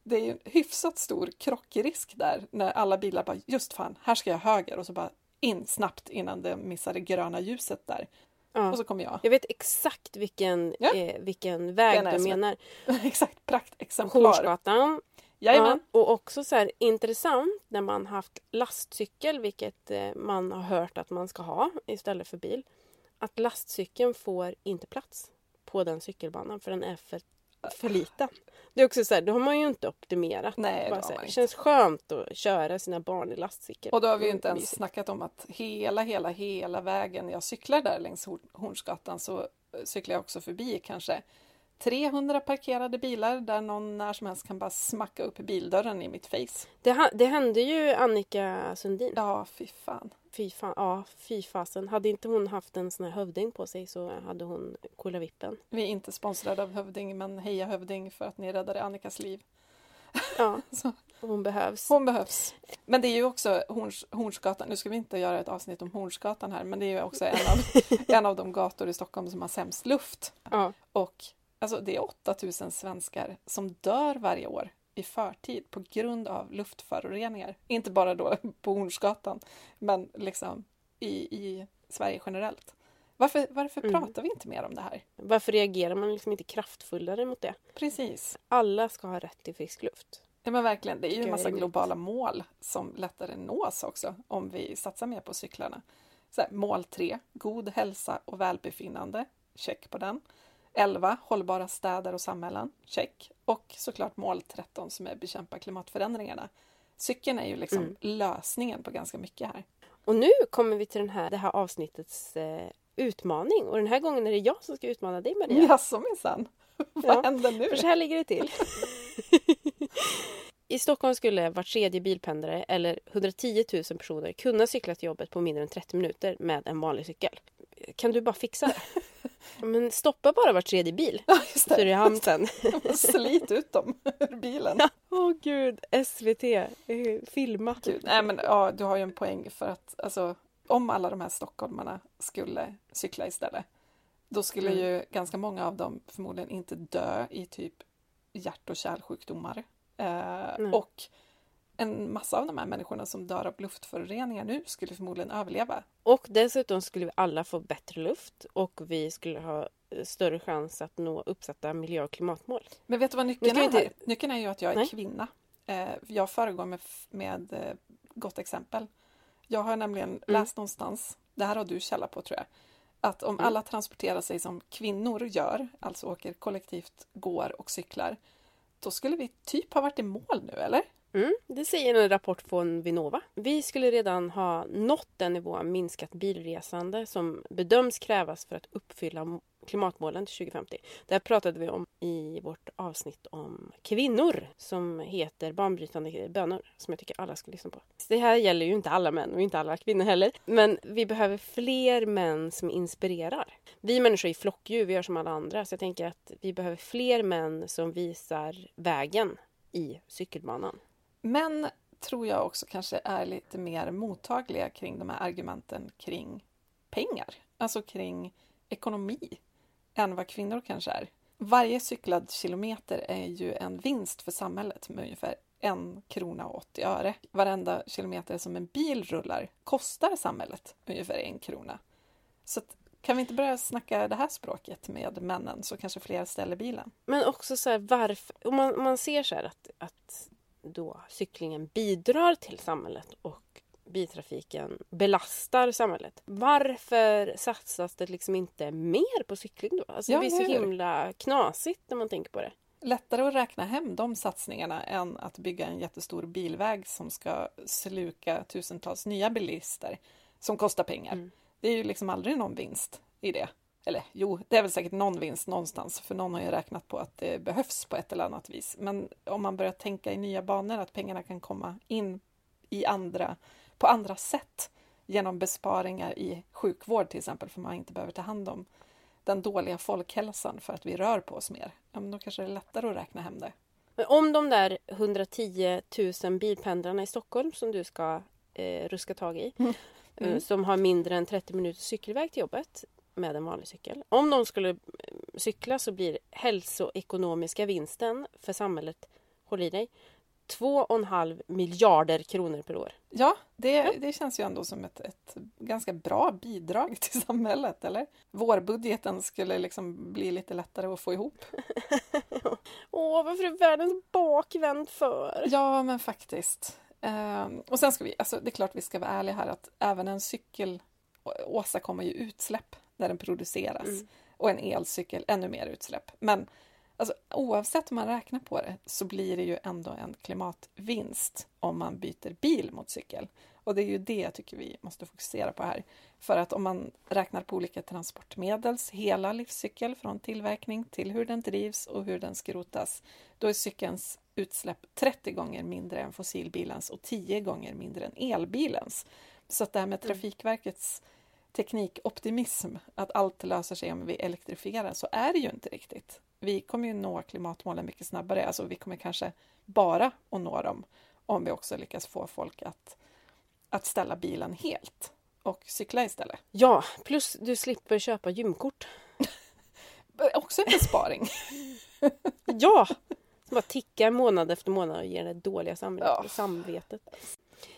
det är en hyfsat stor krockrisk där när alla bilar bara just fan, här ska jag höger och så bara in snabbt innan det missar det gröna ljuset där. Ja. Och så kommer jag. Jag vet exakt vilken, ja. eh, vilken väg du menar. exakt, praktexemplar. Hornsgatan. Jajamän. Ja, och också så här intressant när man haft lastcykel, vilket eh, man har hört att man ska ha istället för bil. Att lastcykeln får inte plats på den cykelbanan för den är för för liten. Det är också så här, då har man ju inte optimerat. Nej, Bara det, det känns skönt att köra sina barn i lastcykel. Och då har vi ju inte ens snackat om att hela, hela, hela vägen jag cyklar där längs Hornsgatan så cyklar jag också förbi kanske 300 parkerade bilar där någon när som helst kan bara smacka upp bildörren i mitt face. Det, det hände ju Annika Sundin. Ja, fy fan. Fy fan, ja, fy fasen. Hade inte hon haft en sån här hövding på sig så hade hon coola vippen. Vi är inte sponsrade av Hövding, men heja Hövding för att ni räddade Annikas liv. Ja, hon behövs. Hon behövs. Men det är ju också Horns, Hornsgatan, nu ska vi inte göra ett avsnitt om Hornsgatan här, men det är ju också en av, en av de gator i Stockholm som har sämst luft. Ja. Och alltså, det är 8000 svenskar som dör varje år i förtid på grund av luftföroreningar. Inte bara då på Hornsgatan, men liksom i, i Sverige generellt. Varför, varför mm. pratar vi inte mer om det här? Varför reagerar man liksom inte kraftfullare mot det? Precis. Alla ska ha rätt till frisk luft. Ja men verkligen, det är ju en massa globala mål som lättare nås också om vi satsar mer på cyklarna. Här, mål 3, god hälsa och välbefinnande. Check på den. 11. Hållbara städer och samhällen. Check. Och såklart mål 13 som är bekämpa klimatförändringarna. Cykeln är ju liksom mm. lösningen på ganska mycket här. Och nu kommer vi till den här, det här avsnittets eh, utmaning. Och den här gången är det jag som ska utmana dig Maria. Jaså minsann. Vad ja, händer nu? För så här ligger det till. I Stockholm skulle var tredje bilpendlare eller 110 000 personer kunna cykla till jobbet på mindre än 30 minuter med en vanlig cykel. Kan du bara fixa det? Men stoppa bara var tredje bil. Ja, just det. Så är det hamn sen. Slit ut dem ur bilen. Åh oh, gud, SVT, filma. Gud. Nej men ja, du har ju en poäng för att alltså, om alla de här stockholmarna skulle cykla istället då skulle mm. ju ganska många av dem förmodligen inte dö i typ hjärt och kärlsjukdomar. Eh, mm. Och en massa av de här människorna som dör av luftföroreningar nu skulle förmodligen överleva. Och dessutom skulle vi alla få bättre luft och vi skulle ha eh, större chans att nå uppsatta miljö och klimatmål. Men vet du vad nyckeln är? Inte... Nyckeln är ju att jag är Nej. kvinna. Eh, jag föregår med, med eh, gott exempel. Jag har nämligen mm. läst någonstans, det här har du källa på tror jag, att om mm. alla transporterar sig som kvinnor gör, alltså åker kollektivt, går och cyklar, då skulle vi typ ha varit i mål nu, eller? Mm, det säger en rapport från Vinnova. Vi skulle redan ha nått den nivå av minskat bilresande som bedöms krävas för att uppfylla klimatmålen till 2050. Det här pratade vi om i vårt avsnitt om kvinnor som heter Banbrytande bönor som jag tycker alla ska lyssna på. Det här gäller ju inte alla män och inte alla kvinnor heller. Men vi behöver fler män som inspirerar. Vi människor är flockdjur, vi gör som alla andra. Så jag tänker att vi behöver fler män som visar vägen i cykelbanan. Män tror jag också kanske är lite mer mottagliga kring de här argumenten kring pengar, alltså kring ekonomi, än vad kvinnor kanske är. Varje cyklad kilometer är ju en vinst för samhället med ungefär en krona och 80 öre. Varenda kilometer som en bil rullar kostar samhället ungefär en krona. Så kan vi inte börja snacka det här språket med männen så kanske fler ställer bilen? Men också så här, varför, om man, om man ser så här att, att då cyklingen bidrar till samhället och biltrafiken belastar samhället. Varför satsas det liksom inte mer på cykling då? Alltså ja, det blir så himla knasigt när man tänker på det. Lättare att räkna hem de satsningarna än att bygga en jättestor bilväg som ska sluka tusentals nya bilister som kostar pengar. Mm. Det är ju liksom aldrig någon vinst i det. Eller jo, det är väl säkert någon vinst någonstans, för någon har ju räknat på att det behövs på ett eller annat vis. Men om man börjar tänka i nya banor, att pengarna kan komma in i andra, på andra sätt genom besparingar i sjukvård till exempel, för man inte behöver ta hand om den dåliga folkhälsan för att vi rör på oss mer. Ja, men då kanske det är lättare att räkna hem det. Men om de där 110 000 bilpendlarna i Stockholm som du ska eh, ruska tag i, mm. Mm. som har mindre än 30 minuters cykelväg till jobbet, med en vanlig cykel. Om de skulle eh, cykla så blir hälsoekonomiska vinsten för samhället, håll i dig, 2,5 miljarder kronor per år. Ja, det, det känns ju ändå som ett, ett ganska bra bidrag till samhället, eller? Vårbudgeten skulle liksom bli lite lättare att få ihop. Åh, varför är världen bakvänd för? Ja, men faktiskt. Um, och sen ska vi, alltså det är klart vi ska vara ärliga här att även en cykel åstadkommer ju utsläpp när den produceras. Mm. Och en elcykel ännu mer utsläpp. Men alltså, oavsett hur man räknar på det så blir det ju ändå en klimatvinst om man byter bil mot cykel. Och det är ju det jag tycker vi måste fokusera på här. För att om man räknar på olika transportmedels hela livscykel från tillverkning till hur den drivs och hur den skrotas, då är cykelns utsläpp 30 gånger mindre än fossilbilens och 10 gånger mindre än elbilens. Så att det här med mm. Trafikverkets teknikoptimism, att allt löser sig om vi elektrifierar, så är det ju inte riktigt. Vi kommer ju nå klimatmålen mycket snabbare, alltså vi kommer kanske bara att nå dem om vi också lyckas få folk att, att ställa bilen helt och cykla istället. Ja, plus du slipper köpa gymkort. också en besparing. ja! Som bara tickar månad efter månad och ger det dåliga samvetet. Ja.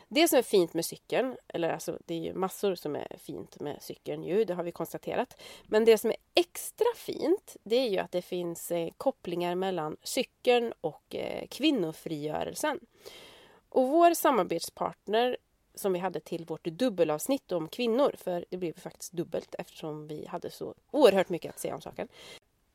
Det som är fint med cykeln, eller alltså det är ju massor som är fint med cykeln ju, det har vi konstaterat. Men det som är extra fint, det är ju att det finns eh, kopplingar mellan cykeln och eh, kvinnofrigörelsen. Och vår samarbetspartner som vi hade till vårt dubbelavsnitt om kvinnor, för det blev faktiskt dubbelt eftersom vi hade så oerhört mycket att säga om saken.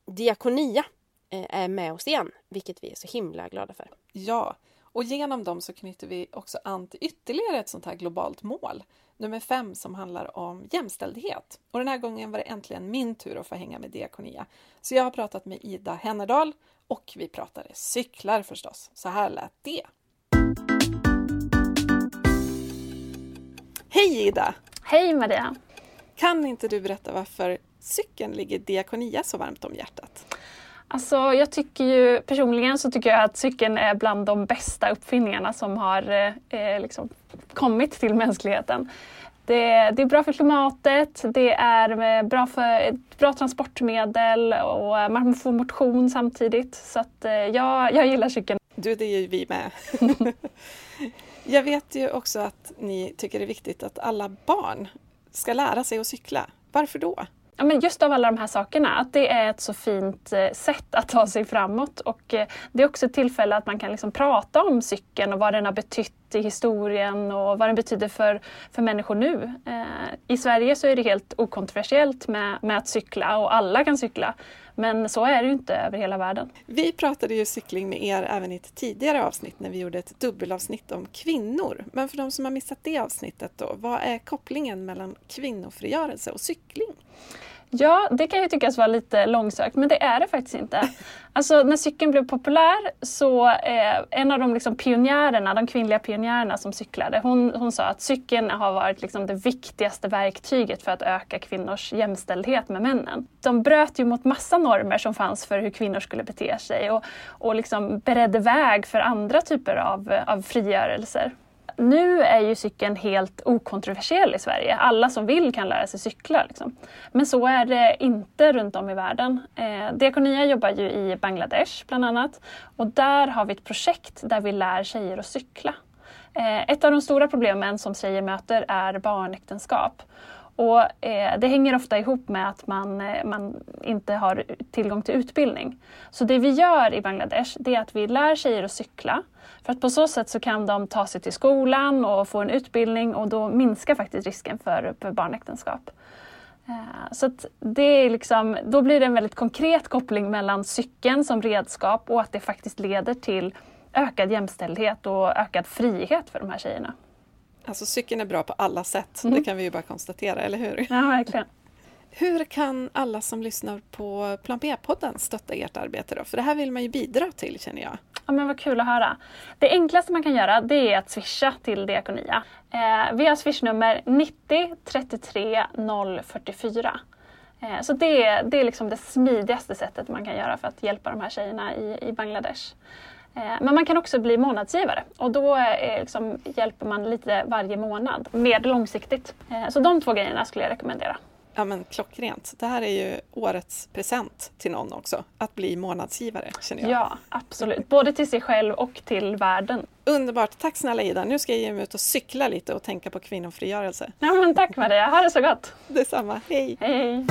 Diakonia eh, är med oss igen, vilket vi är så himla glada för. Ja, och genom dem så knyter vi också an till ytterligare ett sånt här globalt mål, nummer fem som handlar om jämställdhet. Och den här gången var det äntligen min tur att få hänga med Diakonia. Så jag har pratat med Ida Hennerdal och vi pratade cyklar förstås. Så här lät det. Hej Ida! Hej Maria! Kan inte du berätta varför cykeln ligger Diakonia så varmt om hjärtat? Alltså, jag tycker ju personligen så tycker jag att cykeln är bland de bästa uppfinningarna som har eh, liksom kommit till mänskligheten. Det, det, är bra för klimatet, det är eh, bra för ett bra transportmedel och man får motion samtidigt. Så att, eh, ja, jag gillar cykeln. Du, det är ju vi med. jag vet ju också att ni tycker det är viktigt att alla barn ska lära sig att cykla. Varför då? Ja, men just av alla de här sakerna, att det är ett så fint eh, sätt att ta sig framåt och eh, det är också ett tillfälle att man kan liksom prata om cykeln och vad den har betytt i historien och vad den betyder för, för människor nu. Eh, I Sverige så är det helt okontroversiellt med, med att cykla och alla kan cykla. Men så är det ju inte över hela världen. Vi pratade ju cykling med er även i ett tidigare avsnitt när vi gjorde ett dubbelavsnitt om kvinnor. Men för de som har missat det avsnittet då, vad är kopplingen mellan kvinnofrigörelse och cykling? Ja, det kan ju tyckas vara lite långsökt, men det är det faktiskt inte. Alltså när cykeln blev populär så eh, en av de liksom pionjärerna, de kvinnliga pionjärerna som cyklade, hon, hon sa att cykeln har varit liksom det viktigaste verktyget för att öka kvinnors jämställdhet med männen. De bröt ju mot massa normer som fanns för hur kvinnor skulle bete sig och, och liksom beredde väg för andra typer av, av frigörelser. Nu är ju cykeln helt okontroversiell i Sverige. Alla som vill kan lära sig cykla. Liksom. Men så är det inte runt om i världen. Eh, Diakonia jobbar ju i Bangladesh bland annat och där har vi ett projekt där vi lär tjejer att cykla. Eh, ett av de stora problemen som tjejer möter är barnäktenskap. Och, eh, det hänger ofta ihop med att man, eh, man inte har tillgång till utbildning. Så det vi gör i Bangladesh det är att vi lär tjejer att cykla. För att på så sätt så kan de ta sig till skolan och få en utbildning och då minskar faktiskt risken för, för barnäktenskap. Eh, så det är liksom, då blir det en väldigt konkret koppling mellan cykeln som redskap och att det faktiskt leder till ökad jämställdhet och ökad frihet för de här tjejerna. Alltså cykeln är bra på alla sätt, mm. det kan vi ju bara konstatera, eller hur? Ja, verkligen. Hur kan alla som lyssnar på Plan B-podden stötta ert arbete då? För det här vill man ju bidra till känner jag. Ja men vad kul att höra. Det enklaste man kan göra det är att swisha till Diakonia. Eh, vi har swishnummer 90 33 044. Eh, så det är, det är liksom det smidigaste sättet man kan göra för att hjälpa de här tjejerna i, i Bangladesh. Eh, men man kan också bli månadsgivare och då eh, liksom, hjälper man lite varje månad, mer långsiktigt. Eh, så de två grejerna skulle jag rekommendera. Ja men klockrent. Det här är ju årets present till någon också, att bli månadsgivare känner jag. Ja, absolut. Både till sig själv och till världen. Underbart. Tack snälla Ida. Nu ska jag ge mig ut och cykla lite och tänka på kvinnofrigörelse. Ja men tack Maria. Ha det så gott. Detsamma. Hej. Hej.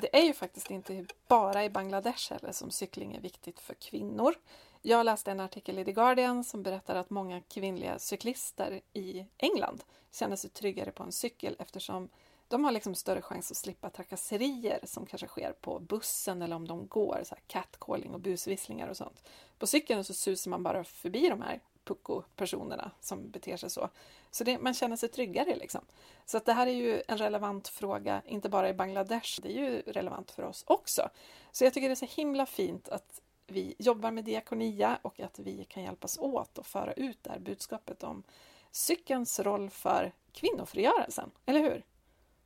Det är ju faktiskt inte bara i Bangladesh heller som cykling är viktigt för kvinnor. Jag läste en artikel i The Guardian som berättar att många kvinnliga cyklister i England känner sig tryggare på en cykel eftersom de har liksom större chans att slippa trakasserier som kanske sker på bussen eller om de går, så här catcalling och busvisslingar och sånt. På cykeln så susar man bara förbi de här pucko-personerna som beter sig så. Så det, man känner sig tryggare liksom. Så att det här är ju en relevant fråga, inte bara i Bangladesh, det är ju relevant för oss också. Så jag tycker det är så himla fint att vi jobbar med Diakonia och att vi kan hjälpas åt och föra ut det här budskapet om cykelns roll för kvinnofrigörelsen, eller hur?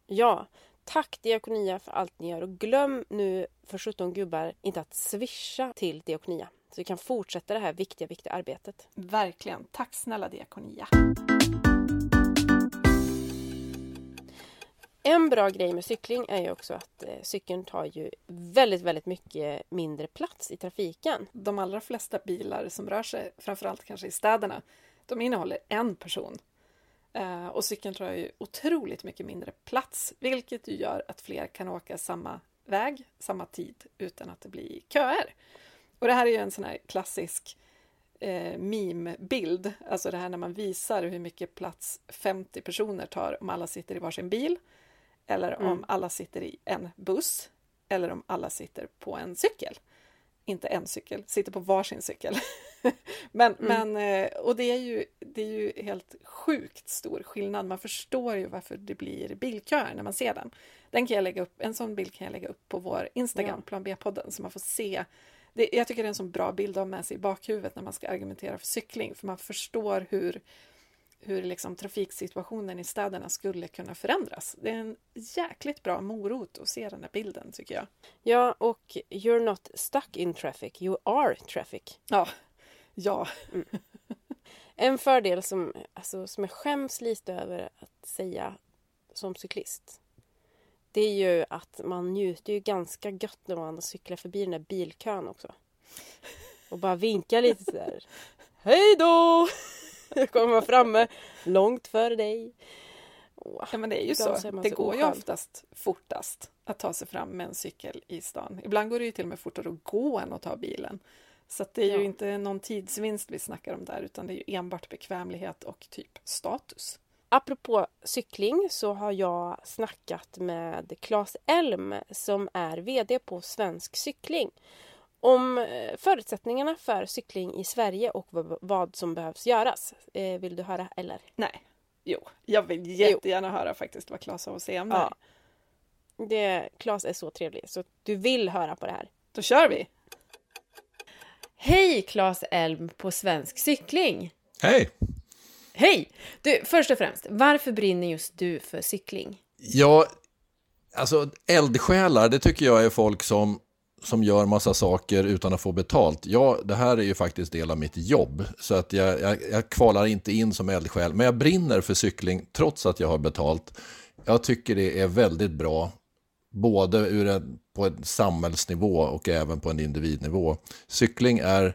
Ja, tack Diakonia för allt ni gör och glöm nu för 17 gubbar inte att swisha till Diakonia. Så vi kan fortsätta det här viktiga, viktiga arbetet. Verkligen. Tack snälla Diakonia. En bra grej med cykling är ju också att eh, cykeln tar ju väldigt, väldigt mycket mindre plats i trafiken. De allra flesta bilar som rör sig, framförallt kanske i städerna, de innehåller en person. Eh, och cykeln tar ju otroligt mycket mindre plats, vilket ju gör att fler kan åka samma väg, samma tid, utan att det blir köer. Och det här är ju en sån här klassisk eh, meme-bild, alltså det här när man visar hur mycket plats 50 personer tar om alla sitter i varsin bil, eller om mm. alla sitter i en buss, eller om alla sitter på en cykel. Inte en cykel, sitter på varsin cykel. men, mm. men, eh, och det är, ju, det är ju helt sjukt stor skillnad. Man förstår ju varför det blir bilköer när man ser den. den kan jag lägga upp, en sån bild kan jag lägga upp på vår Instagram, ja. Plan B-podden, så man får se det, jag tycker det är en så bra bild att ha med sig i bakhuvudet när man ska argumentera för cykling, för man förstår hur, hur liksom trafiksituationen i städerna skulle kunna förändras. Det är en jäkligt bra morot att se den här bilden, tycker jag. Ja, och you're not stuck in traffic, you are traffic. Ja, ja. Mm. En fördel som, alltså, som jag skäms lite över att säga som cyklist det är ju att man njuter ju ganska gött när man cyklar förbi den där bilkön också. Och bara vinkar lite sådär. Hej då! Jag kommer framme långt före dig. Oh, ja men det är ju så. Det så går ju oftast fortast att ta sig fram med en cykel i stan. Ibland går det ju till och med fortare att gå än att ta bilen. Så det är ja. ju inte någon tidsvinst vi snackar om där utan det är ju enbart bekvämlighet och typ status. Apropå cykling så har jag snackat med Claes Elm som är VD på Svensk Cykling om eh, förutsättningarna för cykling i Sverige och vad som behövs göras. Eh, vill du höra eller? Nej. Jo, jag vill jättegärna jo. höra faktiskt vad Claes har att säga om det här. Det, Claes är så trevlig, så du vill höra på det här. Då kör vi! Hej Claes Elm på Svensk Cykling! Hej! Hej! Du, först och främst, varför brinner just du för cykling? Ja, alltså eldsjälar, det tycker jag är folk som, som gör massa saker utan att få betalt. Ja, det här är ju faktiskt del av mitt jobb, så att jag, jag, jag kvalar inte in som eldsjäl, men jag brinner för cykling trots att jag har betalt. Jag tycker det är väldigt bra, både ur en, på en samhällsnivå och även på en individnivå. Cykling är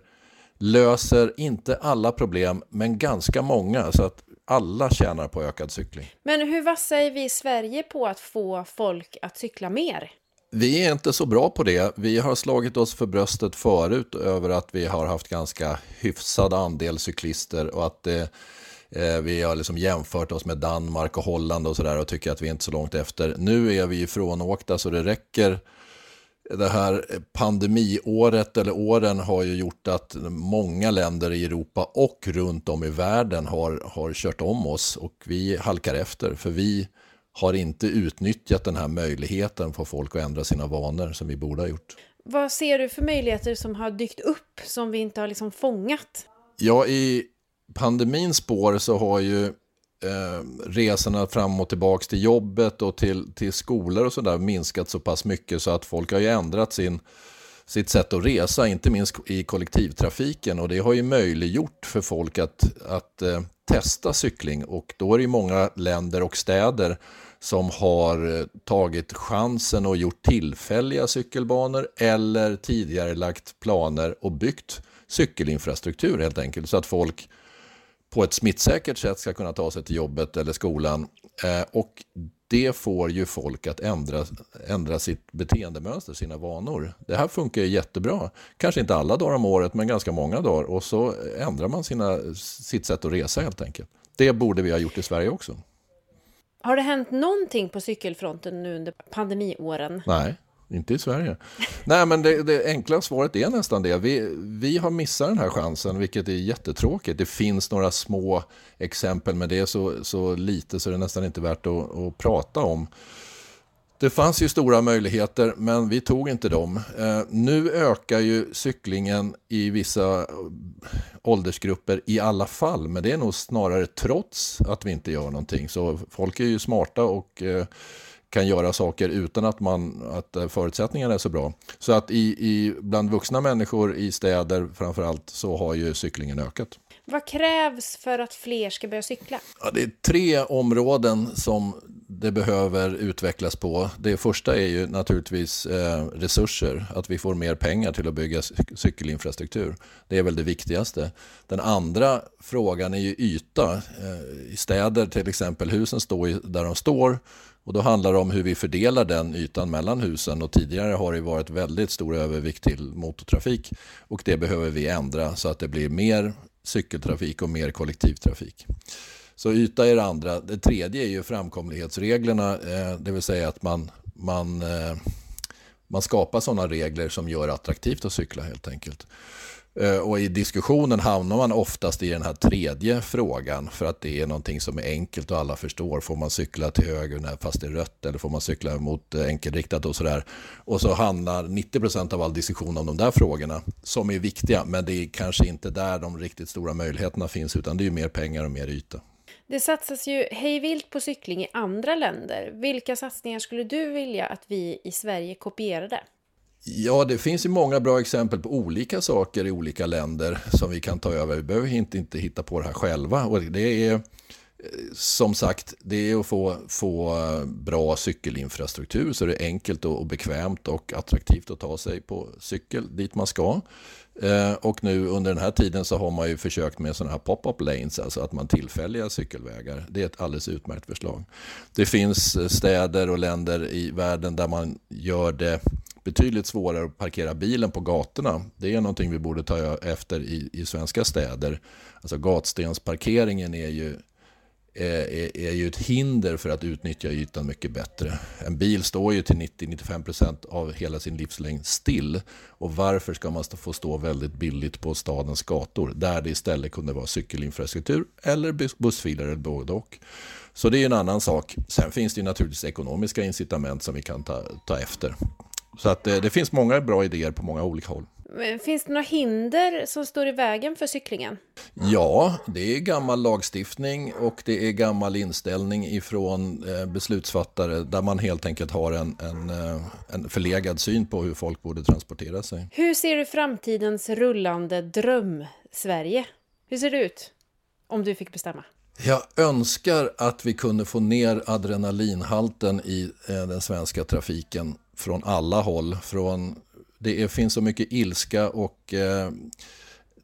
löser inte alla problem, men ganska många. Så att alla tjänar på ökad cykling. Men hur vassa är vi i Sverige på att få folk att cykla mer? Vi är inte så bra på det. Vi har slagit oss för bröstet förut över att vi har haft ganska hyfsad andel cyklister och att det, eh, vi har liksom jämfört oss med Danmark och Holland och sådär och tycker att vi är inte så långt efter. Nu är vi ifrånåkta så det räcker det här pandemiåret eller åren har ju gjort att många länder i Europa och runt om i världen har, har kört om oss och vi halkar efter för vi har inte utnyttjat den här möjligheten för folk att ändra sina vanor som vi borde ha gjort. Vad ser du för möjligheter som har dykt upp som vi inte har liksom fångat? Ja, i pandemins spår så har ju eh, resorna fram och tillbaka till jobbet och till, till skolor och sådär minskat så pass mycket så att folk har ju ändrat sin, sitt sätt att resa, inte minst i kollektivtrafiken. Och det har ju möjliggjort för folk att, att eh, testa cykling. Och då är det ju många länder och städer som har eh, tagit chansen och gjort tillfälliga cykelbanor eller tidigare lagt planer och byggt cykelinfrastruktur helt enkelt så att folk på ett smittsäkert sätt ska kunna ta sig till jobbet eller skolan. Eh, och det får ju folk att ändra, ändra sitt beteendemönster, sina vanor. Det här funkar ju jättebra. Kanske inte alla dagar om året, men ganska många dagar. Och så ändrar man sina, sitt sätt att resa helt enkelt. Det borde vi ha gjort i Sverige också. Har det hänt någonting på cykelfronten nu under pandemiåren? Nej. Inte i Sverige. Nej, men det, det, enkla svaret är nästan det. Vi, vi har missat den här chansen, vilket är jättetråkigt. Det finns några små exempel, men det är så, så lite så det är nästan inte värt att, att prata om. Det fanns ju stora möjligheter, men vi tog inte dem. Eh, nu ökar ju cyklingen i vissa eh, åldersgrupper i alla fall, men det är nog snarare trots att vi inte gör någonting. Så folk är ju smarta och eh, kan göra saker utan att, man, att eh, förutsättningarna är så bra. Så att i, i, bland vuxna människor i städer framförallt så har ju cyklingen ökat. Vad krävs för att fler ska börja cykla? Ja, det är tre områden som det behöver utvecklas på. Det första är ju naturligtvis eh, resurser, att vi får mer pengar till att bygga cykelinfrastruktur. Det är väl det viktigaste. Den andra frågan är ju yta. Eh, I städer till exempel, husen står där de står och då handlar det om hur vi fördelar den ytan mellan husen och tidigare har det varit väldigt stor övervikt till motortrafik och det behöver vi ändra så att det blir mer cykeltrafik och mer kollektivtrafik. Så yta är det andra. Det tredje är ju framkomlighetsreglerna, eh, det vill säga att man, man, eh, man skapar sådana regler som gör det attraktivt att cykla helt enkelt. Eh, och i diskussionen hamnar man oftast i den här tredje frågan för att det är någonting som är enkelt och alla förstår. Får man cykla till höger fast det är rött eller får man cykla mot eh, enkelriktat och sådär. Och så handlar 90% av all diskussion om de där frågorna som är viktiga men det är kanske inte där de riktigt stora möjligheterna finns utan det är mer pengar och mer yta. Det satsas ju hejvilt på cykling i andra länder. Vilka satsningar skulle du vilja att vi i Sverige kopierade? Ja, det finns ju många bra exempel på olika saker i olika länder som vi kan ta över. Vi behöver inte, inte hitta på det här själva. Och det är eh, som sagt, det är att få, få eh, bra cykelinfrastruktur så det är enkelt och bekvämt och attraktivt att ta sig på cykel dit man ska. Eh, och nu under den här tiden så har man ju försökt med sådana här pop-up lanes, alltså att man tillfälliga cykelvägar. Det är ett alldeles utmärkt förslag. Det finns eh, städer och länder i världen där man gör det betydligt svårare att parkera bilen på gatorna. Det är någonting vi borde ta efter i, i svenska städer. Alltså gatstensparkeringen är ju Eh, är, är ju ett hinder för att utnyttja ytan mycket bättre. En bil står ju till 90-95% av hela sin livslängd still. Och varför ska man få stå väldigt billigt på stadens gator där det istället kunde vara cykelinfrastruktur eller bussfiler eller både och. Så det är en annan sak. Sen finns det naturligtvis ekonomiska incitament som vi kan ta, ta efter. Så att det, det finns många bra idéer på många olika håll. Finns det några hinder som står i vägen för cyklingen? Ja, det är gammal lagstiftning och det är gammal inställning ifrån eh, beslutsfattare där man helt enkelt har en, en, eh, en förlegad syn på hur folk borde transportera sig. Hur ser du framtidens rullande dröm-Sverige? Hur ser det ut? Om du fick bestämma. Jag önskar att vi kunde få ner adrenalinhalten i den svenska trafiken från alla håll. Från det är, finns så mycket ilska och eh,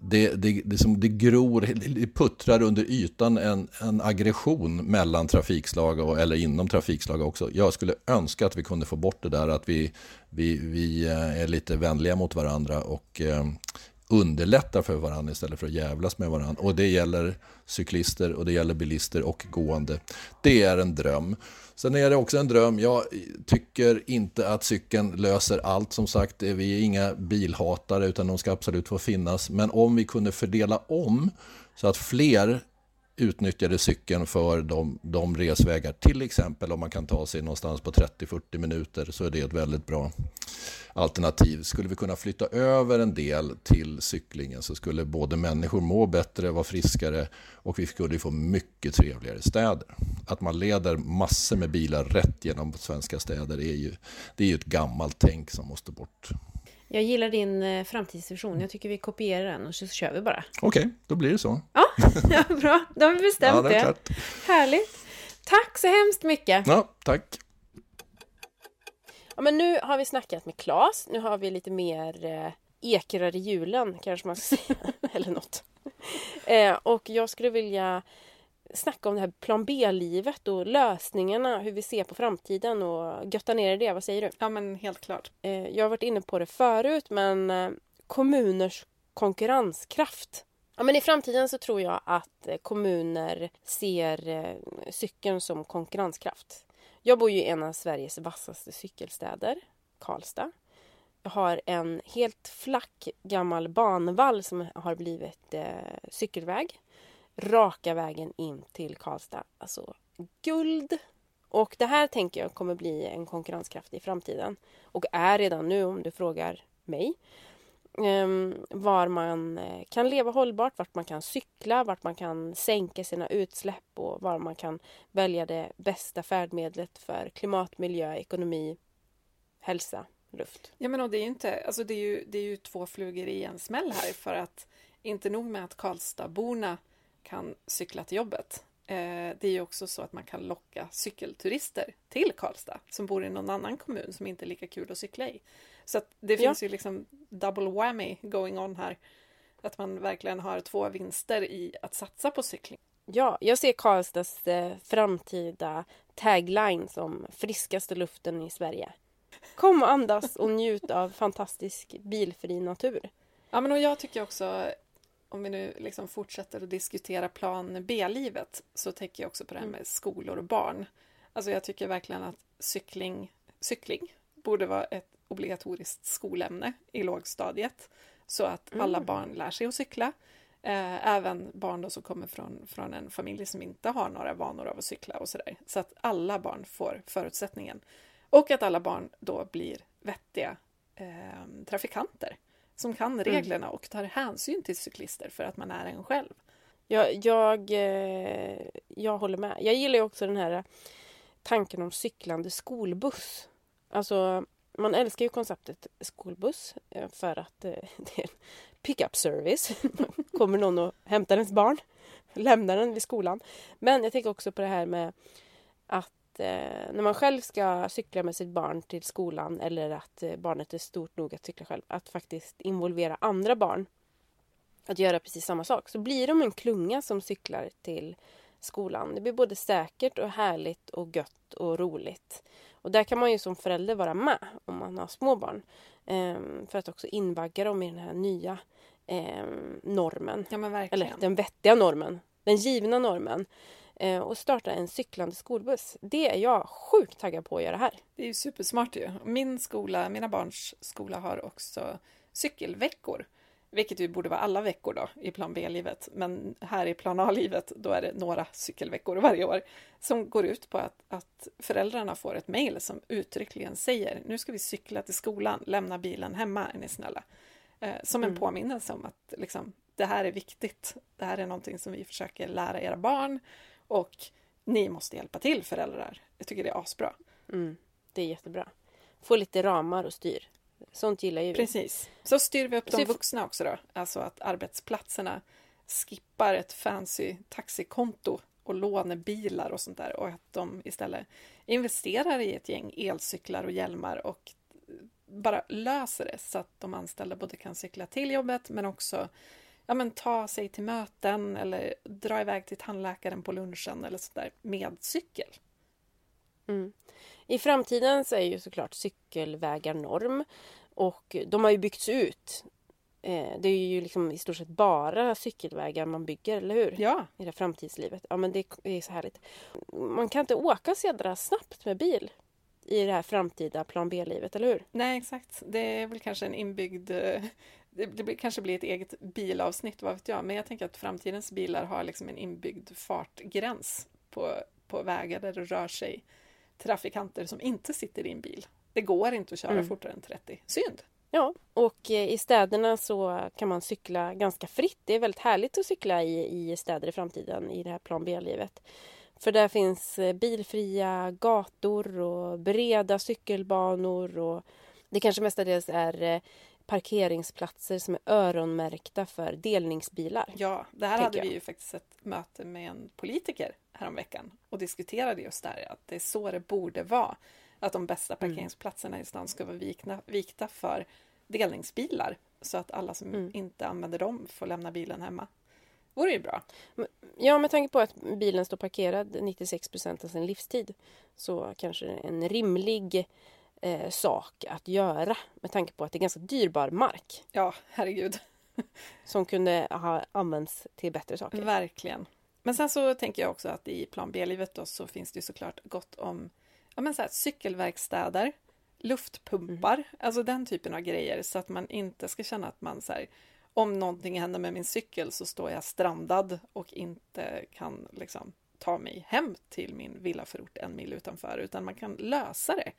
det, det, det, som det gror, det puttrar under ytan en, en aggression mellan trafikslag och, eller inom trafikslag också. Jag skulle önska att vi kunde få bort det där att vi, vi, vi eh, är lite vänliga mot varandra och eh, underlättar för varandra istället för att jävlas med varandra. Och det gäller cyklister och det gäller bilister och gående. Det är en dröm. Sen är det också en dröm. Jag tycker inte att cykeln löser allt. Som sagt, vi är inga bilhatare utan de ska absolut få finnas. Men om vi kunde fördela om så att fler utnyttjade cykeln för de, de resvägar, till exempel om man kan ta sig någonstans på 30-40 minuter så är det ett väldigt bra alternativ. Skulle vi kunna flytta över en del till cyklingen så skulle både människor må bättre, vara friskare och vi skulle få mycket trevligare städer. Att man leder massor med bilar rätt genom svenska städer är ju, det är ju ett gammalt tänk som måste bort. Jag gillar din eh, framtidsvision. Jag tycker vi kopierar den och så kör vi bara. Okej, okay, då blir det så. Ja, ja bra. Då har vi bestämt ja, det. Klart. Härligt. Tack så hemskt mycket. Ja, tack. Ja, men nu har vi snackat med Claes. Nu har vi lite mer eh, ekrar i julen, kanske man ska säga. Eller något. Eh, och jag skulle vilja snacka om det här plan B-livet och lösningarna, hur vi ser på framtiden och götta ner i det. Vad säger du? Ja, men helt klart. Eh, jag har varit inne på det förut, men eh, kommuners konkurrenskraft. Ja, men I framtiden så tror jag att eh, kommuner ser cykeln som konkurrenskraft. Jag bor ju i en av Sveriges vassaste cykelstäder, Karlstad. Jag har en helt flack gammal banvall som har blivit eh, cykelväg raka vägen in till Karlstad. Alltså guld! Och det här tänker jag kommer bli en konkurrenskraft i framtiden. Och är redan nu om du frågar mig. Ehm, var man eh, kan leva hållbart, vart man kan cykla, vart man kan sänka sina utsläpp och var man kan välja det bästa färdmedlet för klimat, miljö, ekonomi, hälsa, luft. Ja men och det är ju inte, alltså det är ju, det är ju två flugor i en smäll här för att inte nog med att Karlstadborna kan cykla till jobbet. Eh, det är ju också så att man kan locka cykelturister till Karlstad som bor i någon annan kommun som inte är lika kul att cykla i. Så det finns ja. ju liksom double whammy going on här. Att man verkligen har två vinster i att satsa på cykling. Ja, jag ser Karlstads eh, framtida tagline som friskaste luften i Sverige. Kom och andas och njut av fantastisk bilfri natur. Ja, men och jag tycker också om vi nu liksom fortsätter att diskutera plan B-livet så tänker jag också på det här mm. med skolor och barn. Alltså jag tycker verkligen att cykling, cykling borde vara ett obligatoriskt skolämne i lågstadiet så att mm. alla barn lär sig att cykla. Eh, även barn då som kommer från, från en familj som inte har några vanor av att cykla och sådär. Så att alla barn får förutsättningen. Och att alla barn då blir vettiga eh, trafikanter som kan mm. reglerna och tar hänsyn till cyklister för att man är en själv. Jag, jag, eh, jag håller med. Jag gillar också den här tanken om cyklande skolbuss. Alltså, man älskar ju konceptet skolbuss eh, för att eh, det är en pick-up service. kommer någon och hämtar ens barn, lämnar den vid skolan. Men jag tänker också på det här med att eh, när man själv ska cykla med sitt barn till skolan eller att barnet är stort nog att cykla själv, att faktiskt involvera andra barn att göra precis samma sak. Så blir de en klunga som cyklar till skolan. Det blir både säkert och härligt och gött och roligt. Och där kan man ju som förälder vara med om man har små barn. Eh, för att också invagga dem i den här nya eh, normen. Ja, Eller den vettiga normen. Den givna normen. eh, och starta en cyklande skolbuss. Det är jag sjukt taggad på att göra här. Det är ju supersmart ju. Min skola, mina barns skola har också cykelveckor. Vilket ju borde vara alla veckor då i plan B-livet. Men här i plan A-livet då är det några cykelveckor varje år som går ut på att, att föräldrarna får ett mejl som uttryckligen säger nu ska vi cykla till skolan, lämna bilen hemma är ni snälla. Eh, som en mm. påminnelse om att liksom, det här är viktigt. Det här är någonting som vi försöker lära era barn och ni måste hjälpa till föräldrar. Jag tycker det är asbra. Mm, det är jättebra. Få lite ramar och styr. Sånt gillar ju vi. Precis. Så styr vi upp de vuxna också då. Alltså att arbetsplatserna skippar ett fancy taxikonto och lånebilar och sånt där och att de istället investerar i ett gäng elcyklar och hjälmar och bara löser det så att de anställda både kan cykla till jobbet men också ja, men ta sig till möten eller dra iväg till tandläkaren på lunchen eller sådär med cykel. Mm. I framtiden så är ju såklart cykelvägar norm och de har ju byggts ut. Eh, det är ju liksom i stort sett bara cykelvägar man bygger, eller hur? Ja. I det framtidslivet. Ja men det är så härligt. Man kan inte åka så jädra snabbt med bil i det här framtida plan B-livet, eller hur? Nej, exakt. Det är väl kanske en inbyggd... Eh, det, kanske blir ett eget bilavsnitt, vad vet jag. Men jag tänker att framtidens bilar har liksom en inbyggd fartgräns på, på vägar där det rör sig trafikanter som inte sitter i en bil. Det går inte att köra mm. fortare än 30. Synd! Ja, och eh, i städerna så kan man cykla ganska fritt. Det är väldigt härligt att cykla i, i städer i framtiden i det här plan B-livet. För där finns eh, bilfria gator och breda cykelbanor och det kanske mestadels är eh, parkeringsplatser som är öronmärkta för delningsbilar. Ja, det här hade jag. vi ju faktiskt ett möte med en politiker häromveckan och diskuterade just det här att det är så det borde vara. Att de bästa mm. parkeringsplatserna i stan ska vara vikna, vikta för delningsbilar så att alla som mm. inte använder dem får lämna bilen hemma. Vore ju bra. Ja, med tanke på att bilen står parkerad 96 procent av sin livstid så kanske en rimlig eh, sak att göra med tanke på att det är ganska dyrbar mark. Ja, herregud. som kunde ha använts till bättre saker. Verkligen. Men sen så tänker jag också att i plan B-livet då så finns det såklart gott om ja, men så här, cykelverkstäder, luftpumpar, mm. alltså den typen av grejer så att man inte ska känna att man så här, om någonting händer med min cykel så står jag strandad och inte kan liksom ta mig hem till min villaförort en mil utanför utan man kan lösa det.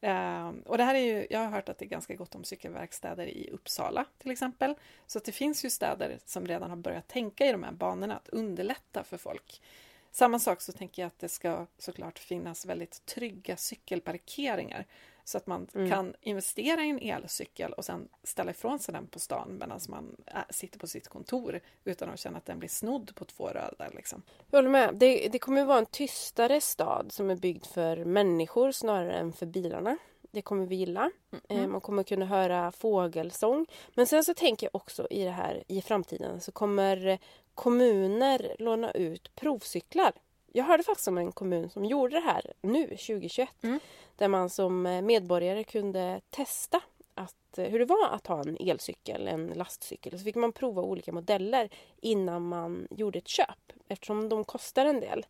Ehm, och det här är ju, jag har hört att det är ganska gott om cykelverkstäder i Uppsala till exempel. Så att det finns ju städer som redan har börjat tänka i de här banorna, att underlätta för folk. Samma sak så tänker jag att det ska såklart finnas väldigt trygga cykelparkeringar så att man mm. kan investera i en elcykel och sen ställa ifrån sig den på stan medan man äh, sitter på sitt kontor utan att känna att den blir snodd på två röda. Liksom. Jag håller med. Det, det kommer vara en tystare stad som är byggd för människor snarare än för bilarna. Det kommer vi gilla. Mm. Man kommer kunna höra fågelsång. Men sen så tänker jag också i det här i framtiden så kommer kommuner låna ut provcyklar. Jag hörde faktiskt om en kommun som gjorde det här nu 2021. Mm. Där man som medborgare kunde testa att, hur det var att ha en elcykel, en lastcykel. Så fick man prova olika modeller innan man gjorde ett köp eftersom de kostar en del.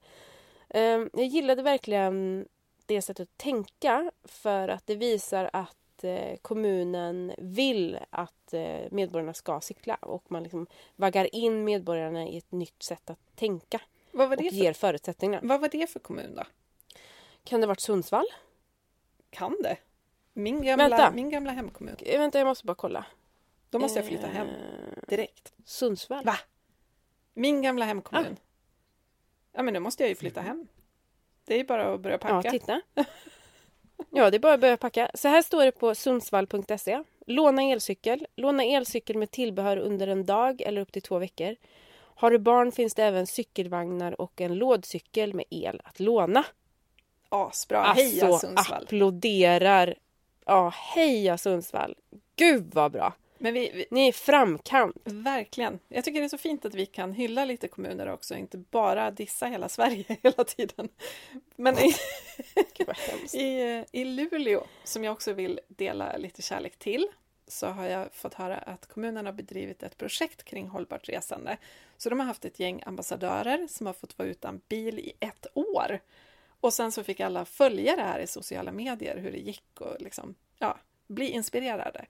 Ehm, jag gillade verkligen det sättet att tänka för att det visar att eh, kommunen vill att eh, medborgarna ska cykla och man liksom vaggar in medborgarna i ett nytt sätt att tänka. Vad var det och för, ger förutsättningar. Vad var det för kommun då? Kan det ha varit Sundsvall? Kan det? Min gamla, vänta. min gamla hemkommun. Eh, vänta, jag måste bara kolla. Då måste jag flytta hem. Direkt. Sundsvall. Va? Min gamla hemkommun. Ah. Ja, men nu måste jag ju flytta hem. Det är bara att börja packa. Ja, titta. Ja, det är bara att börja packa. Så här står det på sundsvall.se. Låna elcykel. Låna elcykel med tillbehör under en dag eller upp till två veckor. Har du barn finns det även cykelvagnar och en lådcykel med el att låna. Asbra! Alltså, heja Sundsvall! applåderar! Ja, heja Sundsvall! Gud vad bra! Men vi, vi, Ni är framkant! Verkligen! Jag tycker det är så fint att vi kan hylla lite kommuner också, inte bara dissa hela Sverige hela tiden. Men i, i, i Luleå, som jag också vill dela lite kärlek till, så har jag fått höra att kommunen har bedrivit ett projekt kring hållbart resande. Så de har haft ett gäng ambassadörer som har fått vara utan bil i ett år. Och sen så fick alla följa det här i sociala medier, hur det gick och liksom, ja, bli inspirerade.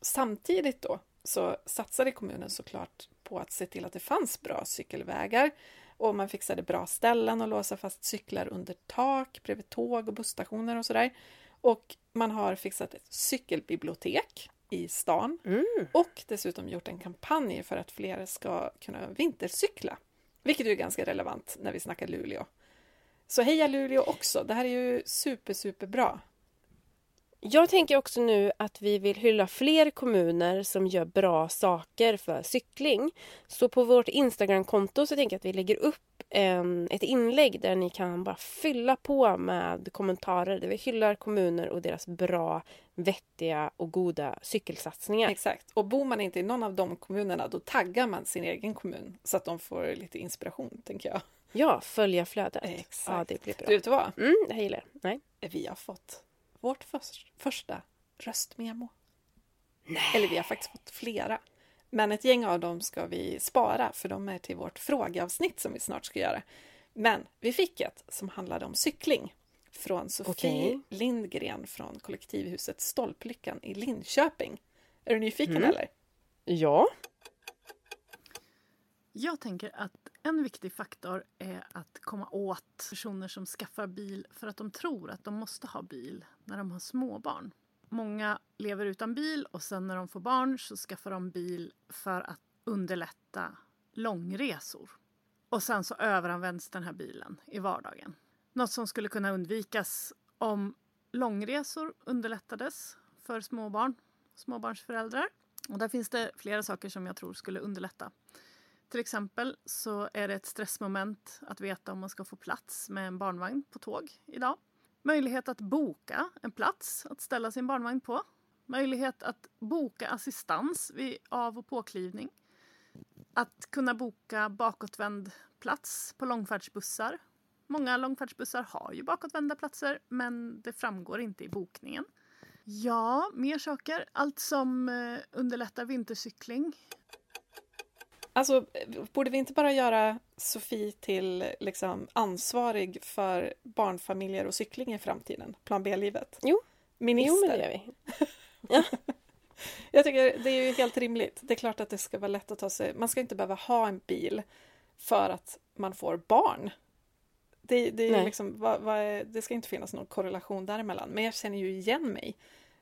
Samtidigt då så satsade kommunen såklart på att se till att det fanns bra cykelvägar och man fixade bra ställen att låsa fast cyklar under tak, bredvid tåg och busstationer och sådär. Och man har fixat ett cykelbibliotek i stan mm. och dessutom gjort en kampanj för att fler ska kunna vintercykla. Vilket är ganska relevant när vi snackar Luleå. Så heja Luleå också! Det här är ju super, super bra. Jag tänker också nu att vi vill hylla fler kommuner som gör bra saker för cykling. Så på vårt Instagramkonto så tänker jag att vi lägger upp en, ett inlägg där ni kan bara fylla på med kommentarer där vi hyllar kommuner och deras bra, vettiga och goda cykelsatsningar. Exakt. Och bor man inte i någon av de kommunerna då taggar man sin egen kommun så att de får lite inspiration, tänker jag. Ja, följa flödet. Exakt. Ja, det blir bra. Du vet vad? Mm, det här gillar jag. Nej. Vi har fått vårt för, första röstmemo. Nej. Eller vi har faktiskt fått flera. Men ett gäng av dem ska vi spara för de är till vårt frågeavsnitt som vi snart ska göra. Men vi fick ett som handlade om cykling från Sofie okay. Lindgren från kollektivhuset Stolplyckan i Linköping. Är du nyfiken mm. eller? Ja. Jag tänker att en viktig faktor är att komma åt personer som skaffar bil för att de tror att de måste ha bil när de har småbarn. Många lever utan bil och sen när de får barn så skaffar de bil för att underlätta långresor. Och sen så överanvänds den här bilen i vardagen. Något som skulle kunna undvikas om långresor underlättades för småbarn, småbarnsföräldrar. Och där finns det flera saker som jag tror skulle underlätta. Till exempel så är det ett stressmoment att veta om man ska få plats med en barnvagn på tåg idag. Möjlighet att boka en plats att ställa sin barnvagn på. Möjlighet att boka assistans vid av och påklivning. Att kunna boka bakåtvänd plats på långfärdsbussar. Många långfärdsbussar har ju bakåtvända platser men det framgår inte i bokningen. Ja, mer saker. Allt som eh, underlättar vintercykling Alltså, borde vi inte bara göra Sofie till liksom, ansvarig för barnfamiljer och cykling i framtiden? Plan B-livet? Jo. Minister. Jo, men det gör vi. ja. Jag tycker det är ju helt rimligt. Det är klart att det ska vara lätt att ta sig... Man ska inte behöva ha en bil för att man får barn. Det, det, liksom, vad är, det ska inte finnas någon korrelation däremellan. Men jag känner ju igen mig.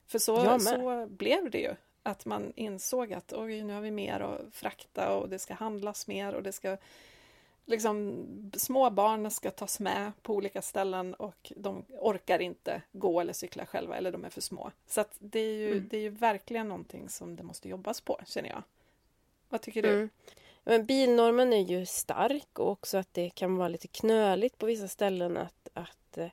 För så, så blev det ju att man insåg att oj, nu har vi mer att frakta och det ska handlas mer och det ska liksom små barn ska tas med på olika ställen och de orkar inte gå eller cykla själva eller de är för små. Så att det är ju, mm. det är ju verkligen någonting som det måste jobbas på känner jag. Vad tycker du? Mm. Men bilnormen är ju stark och också att det kan vara lite knöligt på vissa ställen att, att eh,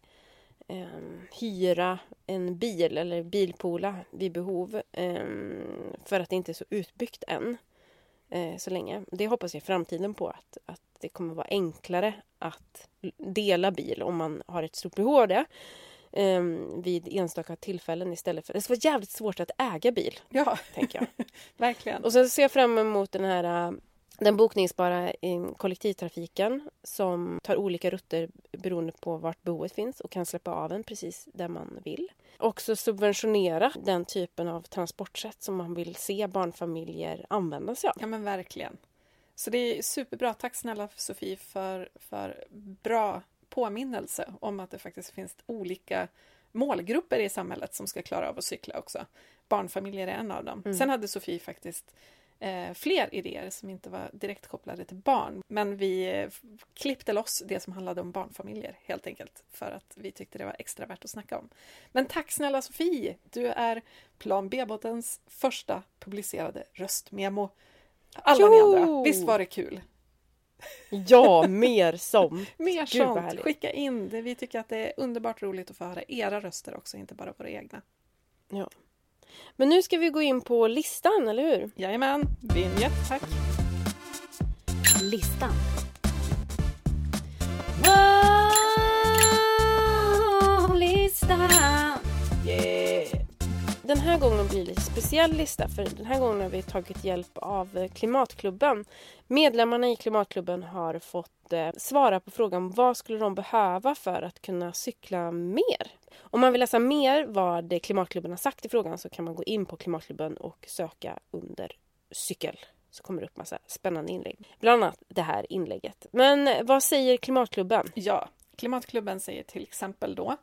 hyra en bil eller bilpoola vid behov eh, för att det inte är så utbyggt än eh, så länge. Det hoppas jag i framtiden på att, att det kommer vara enklare att dela bil om man har ett stort behov av det eh, vid enstaka tillfällen istället för... Det ska vara jävligt svårt att äga bil. Ja, tänker jag. Verkligen. Och sen ser jag fram emot den här den bokningsbara kollektivtrafiken som tar olika rutter beroende på vart behovet finns och kan släppa av en precis där man vill. Också subventionera den typen av transportsätt som man vill se barnfamiljer använda sig av. Ja men verkligen. Så det är superbra. Tack snälla Sofie för, för bra påminnelse om att det faktiskt finns olika målgrupper i samhället som ska klara av att cykla också. Barnfamiljer är en av dem. Mm. Sen hade Sofie faktiskt eh, fler idéer som inte var direkt kopplade till barn. Men vi eh, klippte loss det som handlade om barnfamiljer helt enkelt för att vi tyckte det var extra värt att snacka om. Men tack snälla Sofie! Du är Plan B-båtens första publicerade röstmemo. Alla jo! ni andra, visst var det kul? Ja, mer sånt! mer Gud, sånt! Skicka in det. Vi tycker att det är underbart roligt att få höra era röster också, inte bara våra egna. Ja. Men nu ska vi gå in på listan, eller hur? Jajamän, vinjett tack. Listan. listan. Yeah. Den här gången blir det lite speciell lista för den här gången har vi tagit hjälp av eh, Klimatklubben. Medlemmarna i Klimatklubben har fått eh, svara på frågan vad skulle de behöva för att kunna cykla mer? Om man vill läsa mer vad Klimatklubben har sagt i frågan så kan man gå in på Klimatklubben och söka under cykel så kommer det upp massa spännande inlägg. Bland annat det här inlägget. Men eh, vad säger Klimatklubben? Ja, Klimatklubben säger till exempel då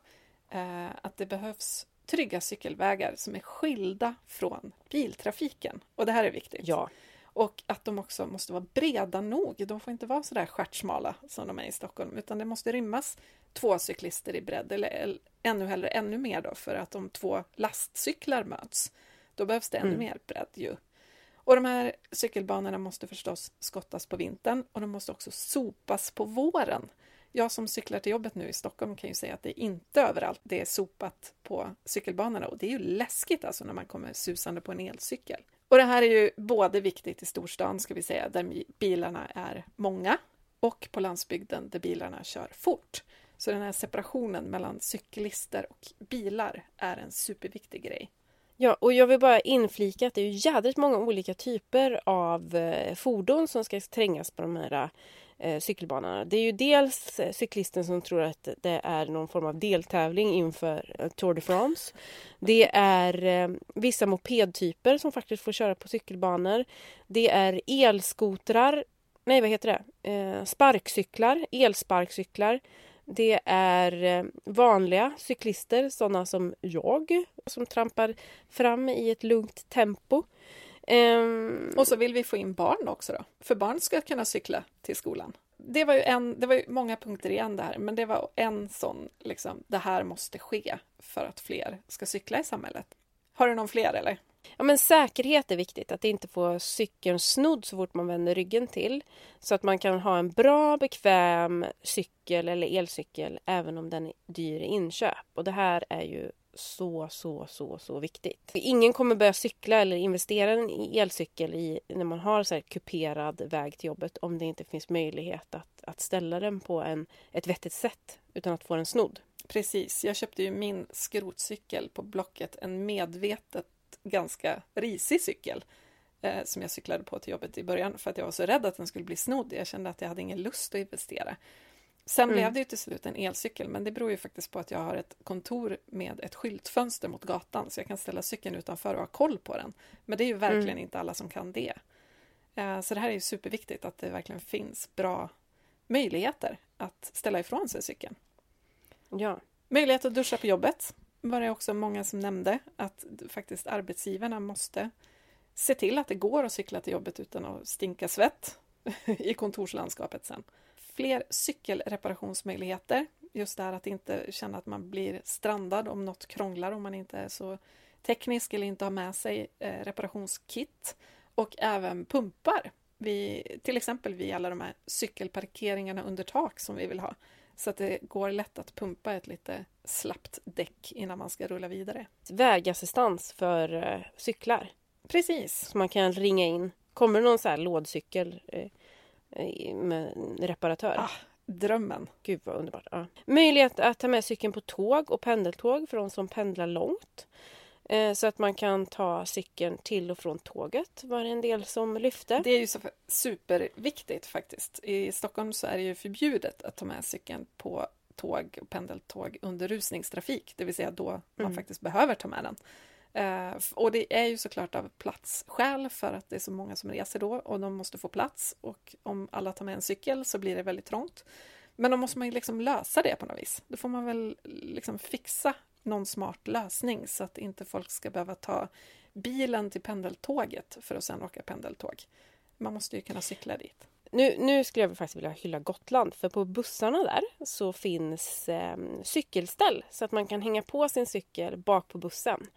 eh, att det behövs trygga cykelvägar som är skilda från biltrafiken. Och det här är viktigt. Ja. Och att de också måste vara breda nog. De får inte vara så där stjärtsmala som de är i Stockholm, utan det måste rymmas två cyklister i bredd, eller ännu hellre ännu mer då, för att om två lastcyklar möts, då behövs det ännu mm. mer bredd ju. Och de här cykelbanorna måste förstås skottas på vintern och de måste också sopas på våren. Jag som cyklar till jobbet nu i Stockholm kan ju säga att det är inte överallt det är sopat på cykelbanorna och det är ju läskigt alltså när man kommer susande på en elcykel. Och det här är ju både viktigt i storstan, ska vi säga, där bilarna är många och på landsbygden där bilarna kör fort. Så den här separationen mellan cyklister och bilar är en superviktig grej. Ja, och jag vill bara inflika att det är ju jädrigt många olika typer av eh, fordon som ska trängas på de här eh, cykelbanorna. Det är ju dels eh, cyklisten som tror att det är någon form av deltävling inför eh, Tour de France. Det är eh, vissa mopedtyper som faktiskt får köra på cykelbanor. Det är elskotrar, nej vad heter det, eh, sparkcyklar, elsparkcyklar. Det är eh, vanliga cyklister, sådana som jag, som trampar fram i ett lugnt tempo. Um... Och så vill vi få in barn också då, för barn ska kunna cykla till skolan. Det var ju, en, det var ju många punkter igen där, men det var en sån, liksom, det här måste ske för att fler ska cykla i samhället. Har du någon fler eller? Ja, men säkerhet är viktigt, att inte få cykeln snodd så fort man vänder ryggen till. Så att man kan ha en bra, bekväm cykel eller elcykel även om den är dyr i inköp. Och det här är ju så, så, så, så viktigt. Ingen kommer börja cykla eller investera i en elcykel i, när man har så här kuperad väg till jobbet om det inte finns möjlighet att, att ställa den på en, ett vettigt sätt utan att få den snodd. Precis, jag köpte ju min skrotcykel på Blocket, en medvetet ganska risig cykel eh, som jag cyklade på till jobbet i början för att jag var så rädd att den skulle bli snodd. Jag kände att jag hade ingen lust att investera. Sen mm. blev det ju till slut en elcykel, men det beror ju faktiskt på att jag har ett kontor med ett skyltfönster mot gatan, så jag kan ställa cykeln utanför och ha koll på den. Men det är ju verkligen mm. inte alla som kan det. Eh, så det här är ju superviktigt, att det verkligen finns bra möjligheter att ställa ifrån sig cykeln. Ja. Möjlighet att duscha på jobbet var det också många som nämnde, att faktiskt arbetsgivarna måste se till att det går att cykla till jobbet utan att stinka svett i kontorslandskapet sen fler cykelreparationsmöjligheter. Just det här att inte känna att man blir strandad om något krånglar om man inte är så teknisk eller inte har med sig eh, reparationskit. Och även pumpar, vid, till exempel vid alla de här cykelparkeringarna under tak som vi vill ha. Så att det går lätt att pumpa ett lite slappt däck innan man ska rulla vidare. Vägassistans för eh, cyklar. Precis. Så man kan ringa in. Kommer det någon så här lådcykel eh, med reparatör. Ah, drömmen! Gud vad underbart. Ja. Möjlighet att ta med cykeln på tåg och pendeltåg för de som pendlar långt. Eh, så att man kan ta cykeln till och från tåget var det en del som lyfte. Det är ju så superviktigt faktiskt. I Stockholm så är det ju förbjudet att ta med cykeln på tåg och pendeltåg under rusningstrafik, det vill säga då mm. man faktiskt behöver ta med den. Eh, och det är ju såklart av platsskäl för att det är så många som reser då och de måste få plats och om alla tar med en cykel så blir det väldigt trångt. Men då måste man ju liksom lösa det på något vis. Då får man väl liksom fixa någon smart lösning så att inte folk ska behöva ta bilen till pendeltåget för att sedan åka pendeltåg. Man måste ju kunna cykla dit. Nu, nu skulle jag faktiskt vilja hylla Gotland för på bussarna där så finns eh, cykelställ så att man kan hänga på sin cykel bak på bussen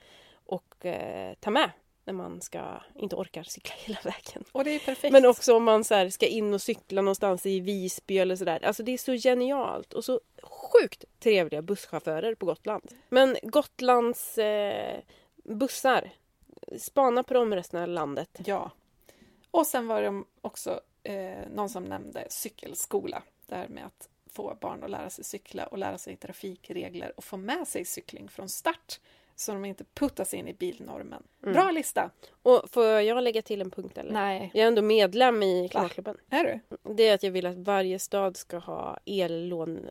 och eh, ta med när man ska, inte orkar cykla hela vägen. Och det är perfekt. Men också om man så här, ska in och cykla någonstans i Visby eller sådär. Alltså det är så genialt och så sjukt trevliga busschaufförer på Gotland. Men Gotlands eh, bussar, spana på dem resten av landet. Ja. Och sen var det också eh, någon som nämnde cykelskola. Det här med att få barn att lära sig cykla och lära sig trafikregler och få med sig cykling från start så de inte puttas in i bilnormen. Mm. Bra lista! Och får jag lägga till en punkt eller? Nej. Jag är ändå medlem i Klimatklubben. Är du? Det är att jag vill att varje stad ska ha ellån,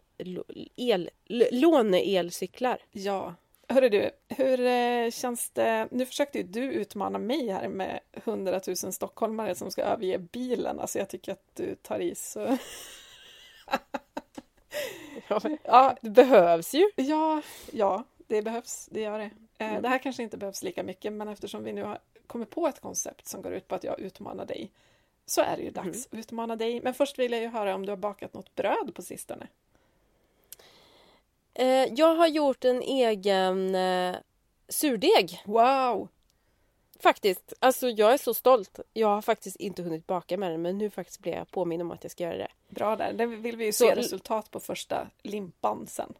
el, låne-elcyklar. Ja. Hörru du, hur eh, känns det? Nu försökte ju du utmana mig här med 100 000 stockholmare som ska överge bilen. Alltså jag tycker att du tar i så... ja, det behövs ju. Ja, ja, det behövs. Det gör det. Eh, mm. Det här kanske inte behövs lika mycket, men eftersom vi nu har kommit på ett koncept som går ut på att jag utmanar dig, så är det ju dags mm. att utmana dig. Men först vill jag ju höra om du har bakat något bröd på sistone? Eh, jag har gjort en egen eh, surdeg. Wow! Faktiskt. Alltså jag är så stolt. Jag har faktiskt inte hunnit baka med den men nu faktiskt blir jag påminn om att jag ska göra det. Bra där. Det vill vi ju se så, resultat på första limpan sen.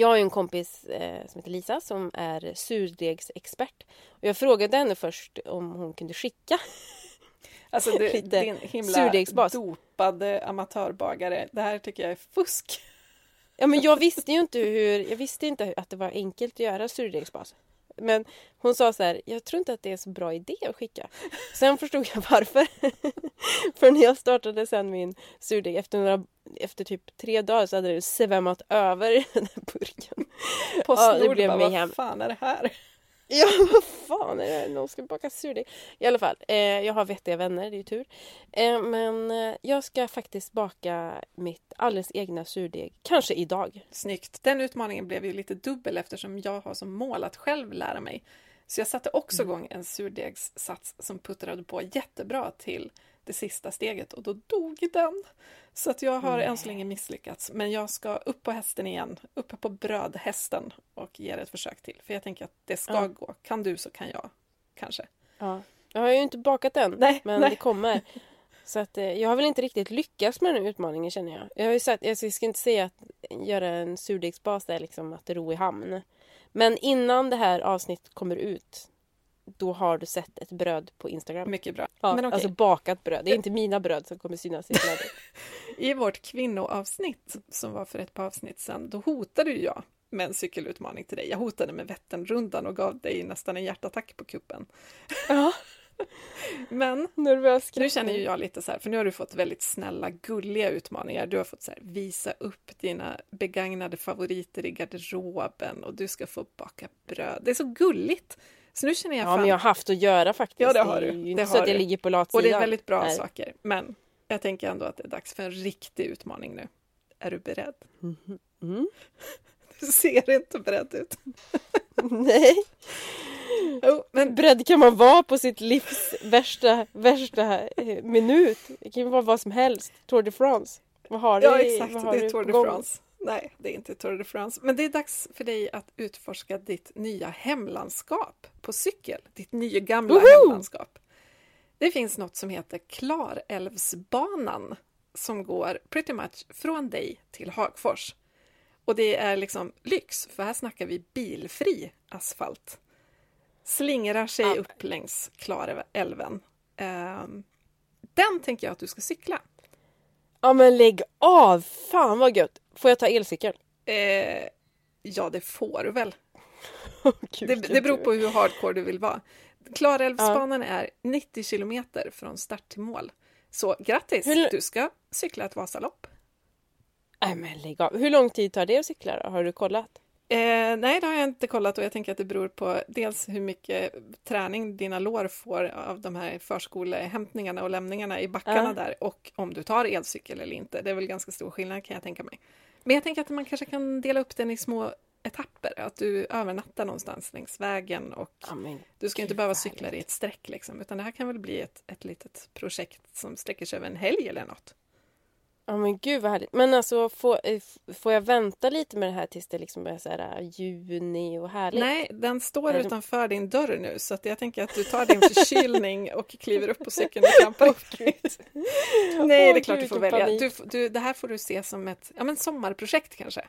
Jag har en kompis eh, som heter Lisa som är surdegsexpert. Och jag frågade henne först om hon kunde skicka Alltså det, din himla surdegsbas. dopade amatörbagare. Det här tycker jag är fusk. Ja men jag visste ju inte hur, jag visste inte att det var enkelt att göra surdegsbas. Men hon sa så här, jag tror inte att det är så bra idé att skicka. Sen förstod jag varför. För när jag startade sen min surdeg efter, några, efter typ tre dagar så hade det svämmat över den här burken. Postnord ja, det blev bara, vad fan är det här? Ja, vad fan är det? Någon ska baka surdeg. I alla fall, eh, jag har vettiga vänner, det är ju tur. Eh, men eh, jag ska faktiskt baka mitt alldeles egna surdeg, kanske idag. Snyggt! Den utmaningen blev ju lite dubbel eftersom jag har som mål att själv lära mig. Så jag satte också mm. igång en surdegssats som puttrade på jättebra till det sista steget och då dog den. Så att jag har mm. än så länge misslyckats. Men jag ska upp på hästen igen, uppe på brödhästen och ge det ett försök till. För jag tänker att det ska ja. gå. Kan du så kan jag, kanske. Ja. Jag har ju inte bakat än, nej, men nej. det kommer. Så att eh, jag har väl inte riktigt lyckats med den här utmaningen känner jag. Jag har ju sagt, jag ska inte säga att göra en surdegsbas är liksom att ro i hamn. Men innan det här avsnittet kommer ut då har du sett ett bröd på Instagram. Mycket bra. Ja, Men okay. Alltså bakat bröd. Det är inte mina bröd som kommer synas i flödet. I vårt kvinnoavsnitt som var för ett par avsnitt sedan, då hotade jag med en cykelutmaning till dig. Jag hotade med Vätternrundan och gav dig nästan en hjärtattack på kuppen. Ja. Men Nervös nu känner ju jag lite så här, för nu har du fått väldigt snälla, gulliga utmaningar. Du har fått så här, visa upp dina begagnade favoriter i garderoben och du ska få baka bröd. Det är så gulligt! Så nu känner jag Ja, fan... men jag har haft att göra faktiskt. Ja, det har du. Det är ju inte så att jag ligger på latsidan. Och det är väldigt bra Nej. saker. Men jag tänker ändå att det är dags för en riktig utmaning nu. Är du beredd? Mm. Mm. Du ser inte beredd ut. Nej. Oh, men beredd kan man vara på sitt livs värsta, värsta eh, minut. Det kan ju vara vad som helst. Tour de France. Vad har du Ja, exakt. det är Tour de France. Nej, det är inte Tour de France. Men det är dags för dig att utforska ditt nya hemlandskap på cykel. Ditt nya gamla Woho! hemlandskap. Det finns något som heter Klarälvsbanan som går pretty much från dig till Hagfors. Och det är liksom lyx, för här snackar vi bilfri asfalt. Slingrar sig ja. upp längs Klarälven. Um, den tänker jag att du ska cykla. Ja men lägg av! Fan vad gött! Får jag ta elcykel? Eh, ja det får du väl. Gud, det, det beror på hur hardcore du vill vara. Klarälvsbanan ja. är 90 kilometer från start till mål. Så grattis! Hur... Du ska cykla ett Vasalopp. Nej men lägg av. Hur lång tid tar det att cykla då? Har du kollat? Eh, nej, det har jag inte kollat och jag tänker att det beror på dels hur mycket träning dina lår får av de här förskolehämtningarna och lämningarna i backarna ja. där och om du tar elcykel eller inte. Det är väl ganska stor skillnad kan jag tänka mig. Men jag tänker att man kanske kan dela upp den i små etapper, att du övernattar någonstans längs vägen och ja, du ska inte behöva cykla i ett streck liksom, utan det här kan väl bli ett, ett litet projekt som sträcker sig över en helg eller något. Ja men gud vad härligt. Men alltså får, eh, får jag vänta lite med det här tills det liksom börjar så här, äh, juni och härligt? Nej, den står Nej, utanför din dörr nu så att jag tänker att du tar din förkylning och kliver upp på cykeln och trampar upp Nej, det är klart du får välja. Du, du, det här får du se som ett ja, men sommarprojekt kanske.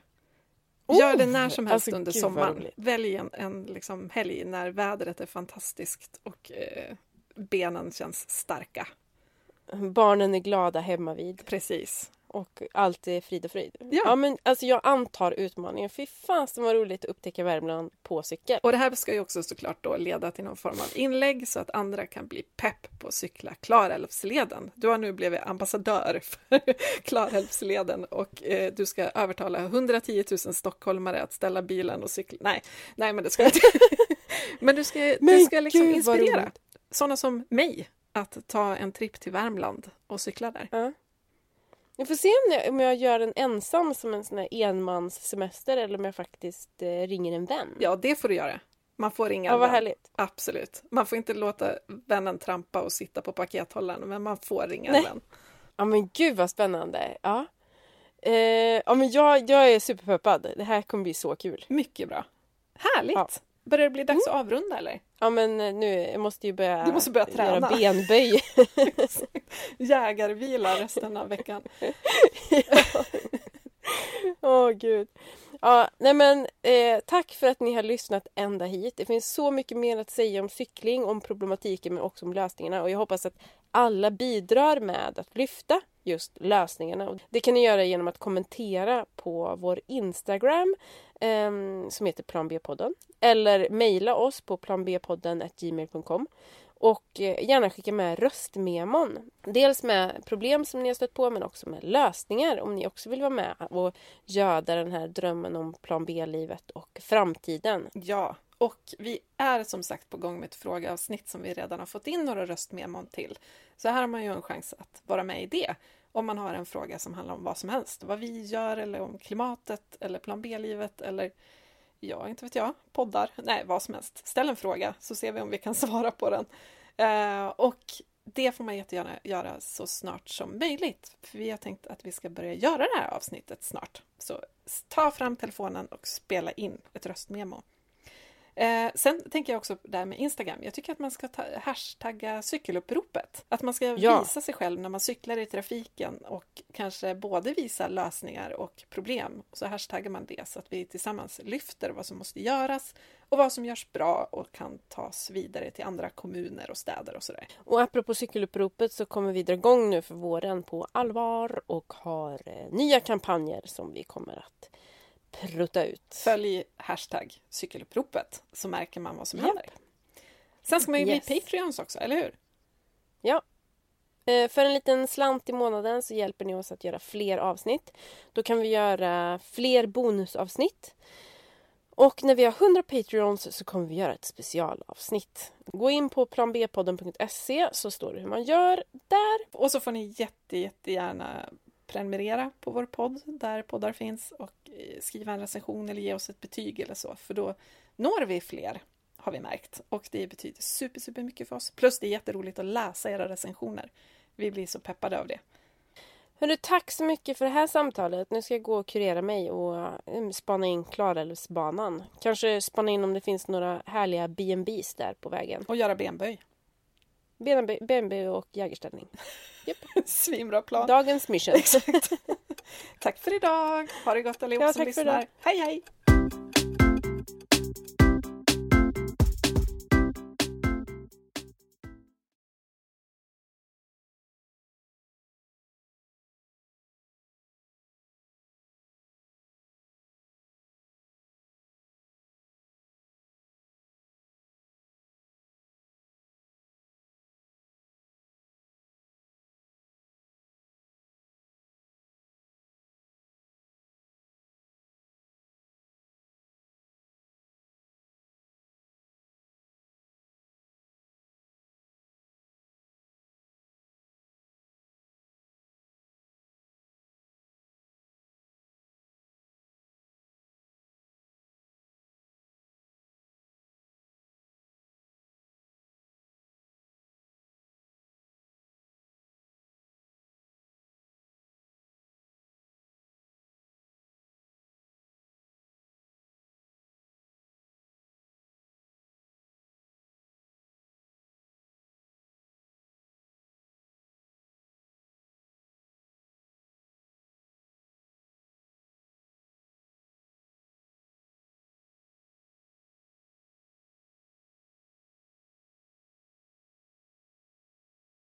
Gör det när som helst alltså, under sommaren. Välj en, en liksom helg när vädret är fantastiskt och eh, benen känns starka. Barnen är glada hemma vid. Precis. och allt är frid och fröjd. Ja. ja men alltså jag antar utmaningen. Fy fan som var roligt att upptäcka Värmland på cykel. Och det här ska ju också såklart då leda till någon form av inlägg så att andra kan bli pepp på att cykla Klarälvsleden. Du har nu blivit ambassadör för Klarälvsleden och eh, du ska övertala 110 000 stockholmare att ställa bilen och cykla. Nej, nej men det ska jag inte. men du ska, Men du ska liksom vad inspirera sådana som mig att ta en tripp till Värmland och cykla där. Ja. Jag får se om jag, om jag gör den ensam som en sån här enmanssemester eller om jag faktiskt eh, ringer en vän. Ja, det får du göra. Man får ringa Ja, en vad vän. härligt. Absolut. Man får inte låta vännen trampa och sitta på pakethållaren, men man får ringa Nej. en vän. Ja men gud vad spännande. Ja, eh, ja men jag, jag är superpeppad. Det här kommer bli så kul. Mycket bra. Härligt! Ja. Börjar det bli dags att avrunda eller? Ja men eh, nu jag måste ju börja, Du måste börja träna. göra benböj. Jägarvila resten av veckan. Åh gud. Ja, nej men eh, tack för att ni har lyssnat ända hit. Det finns så mycket mer att säga om cykling, om problematiken men också om lösningarna och jag hoppas att alla bidrar med att lyfta just lösningarna. Och Det kan ni göra genom att kommentera på vår Instagram eh, som heter Plan B-podden eller mejla oss på planbpodden gmail.com och eh, gärna skicka med röstmemon. Dels med problem som ni har stött på men också med lösningar om ni också vill vara med och göda den här drömmen om plan B-livet och framtiden. Ja, och vi är som sagt på gång med ett frågeavsnitt som vi redan har fått in några röstmemon till. Så här har man ju en chans att vara med i det. Om man har en fråga som handlar om vad som helst. Vad vi gör eller om klimatet eller plan B-livet eller ja, inte vet jag, poddar. Nej, vad som helst. Ställ en fråga så ser vi om vi kan svara på den. Eh, och det får man jättegärna göra så snart som möjligt. För vi har tänkt att vi ska börja göra det här avsnittet snart. Så ta fram telefonen och spela in ett röstmemo. Eh, sen tänker jag också här med Instagram. Jag tycker att man ska ta, hashtagga cykeluppropet. Att man ska Ja. visa sig själv när man cyklar i trafiken och kanske både visa lösningar och problem. Så hashtaggar man det så att vi tillsammans lyfter vad som måste göras och vad som görs bra och kan tas vidare till andra kommuner och städer och sådär. Och apropå cykeluppropet så kommer vi dra igång nu för våren på allvar och har eh, nya kampanjer som vi kommer att prutta ut. Följ hashtag cykeluppropet så märker man vad som Japp. händer. Sen ska man ju Yes. bli Patreons också, eller hur? Ja. Eh, För en liten slant i månaden så hjälper ni oss att göra fler avsnitt. Då kan vi göra fler bonusavsnitt. Och när vi har 100 Patreons så kommer vi göra ett specialavsnitt. Gå in på planbpodden.se så står det hur man gör där. Och så får ni jätte, jättegärna prenumerera på vår podd där poddar finns och eh, skriva en recension eller ge oss ett betyg eller så för då når vi fler har vi märkt och det betyder super, super mycket för oss. Plus det är jätteroligt att läsa era recensioner. Vi blir så peppade av det. Hörru, tack så mycket för det här samtalet. Nu ska jag gå och kurera mig och eh, spana in Klarälvsbanan. Kanske spana in om det finns några härliga B&Bs där på vägen. Och göra benböj. B&B och jägerställning. Svinbra plan. Dagens mission. Exakt. Tack för idag. Ha det gott allihop Ja, som lyssnar. Hej hej!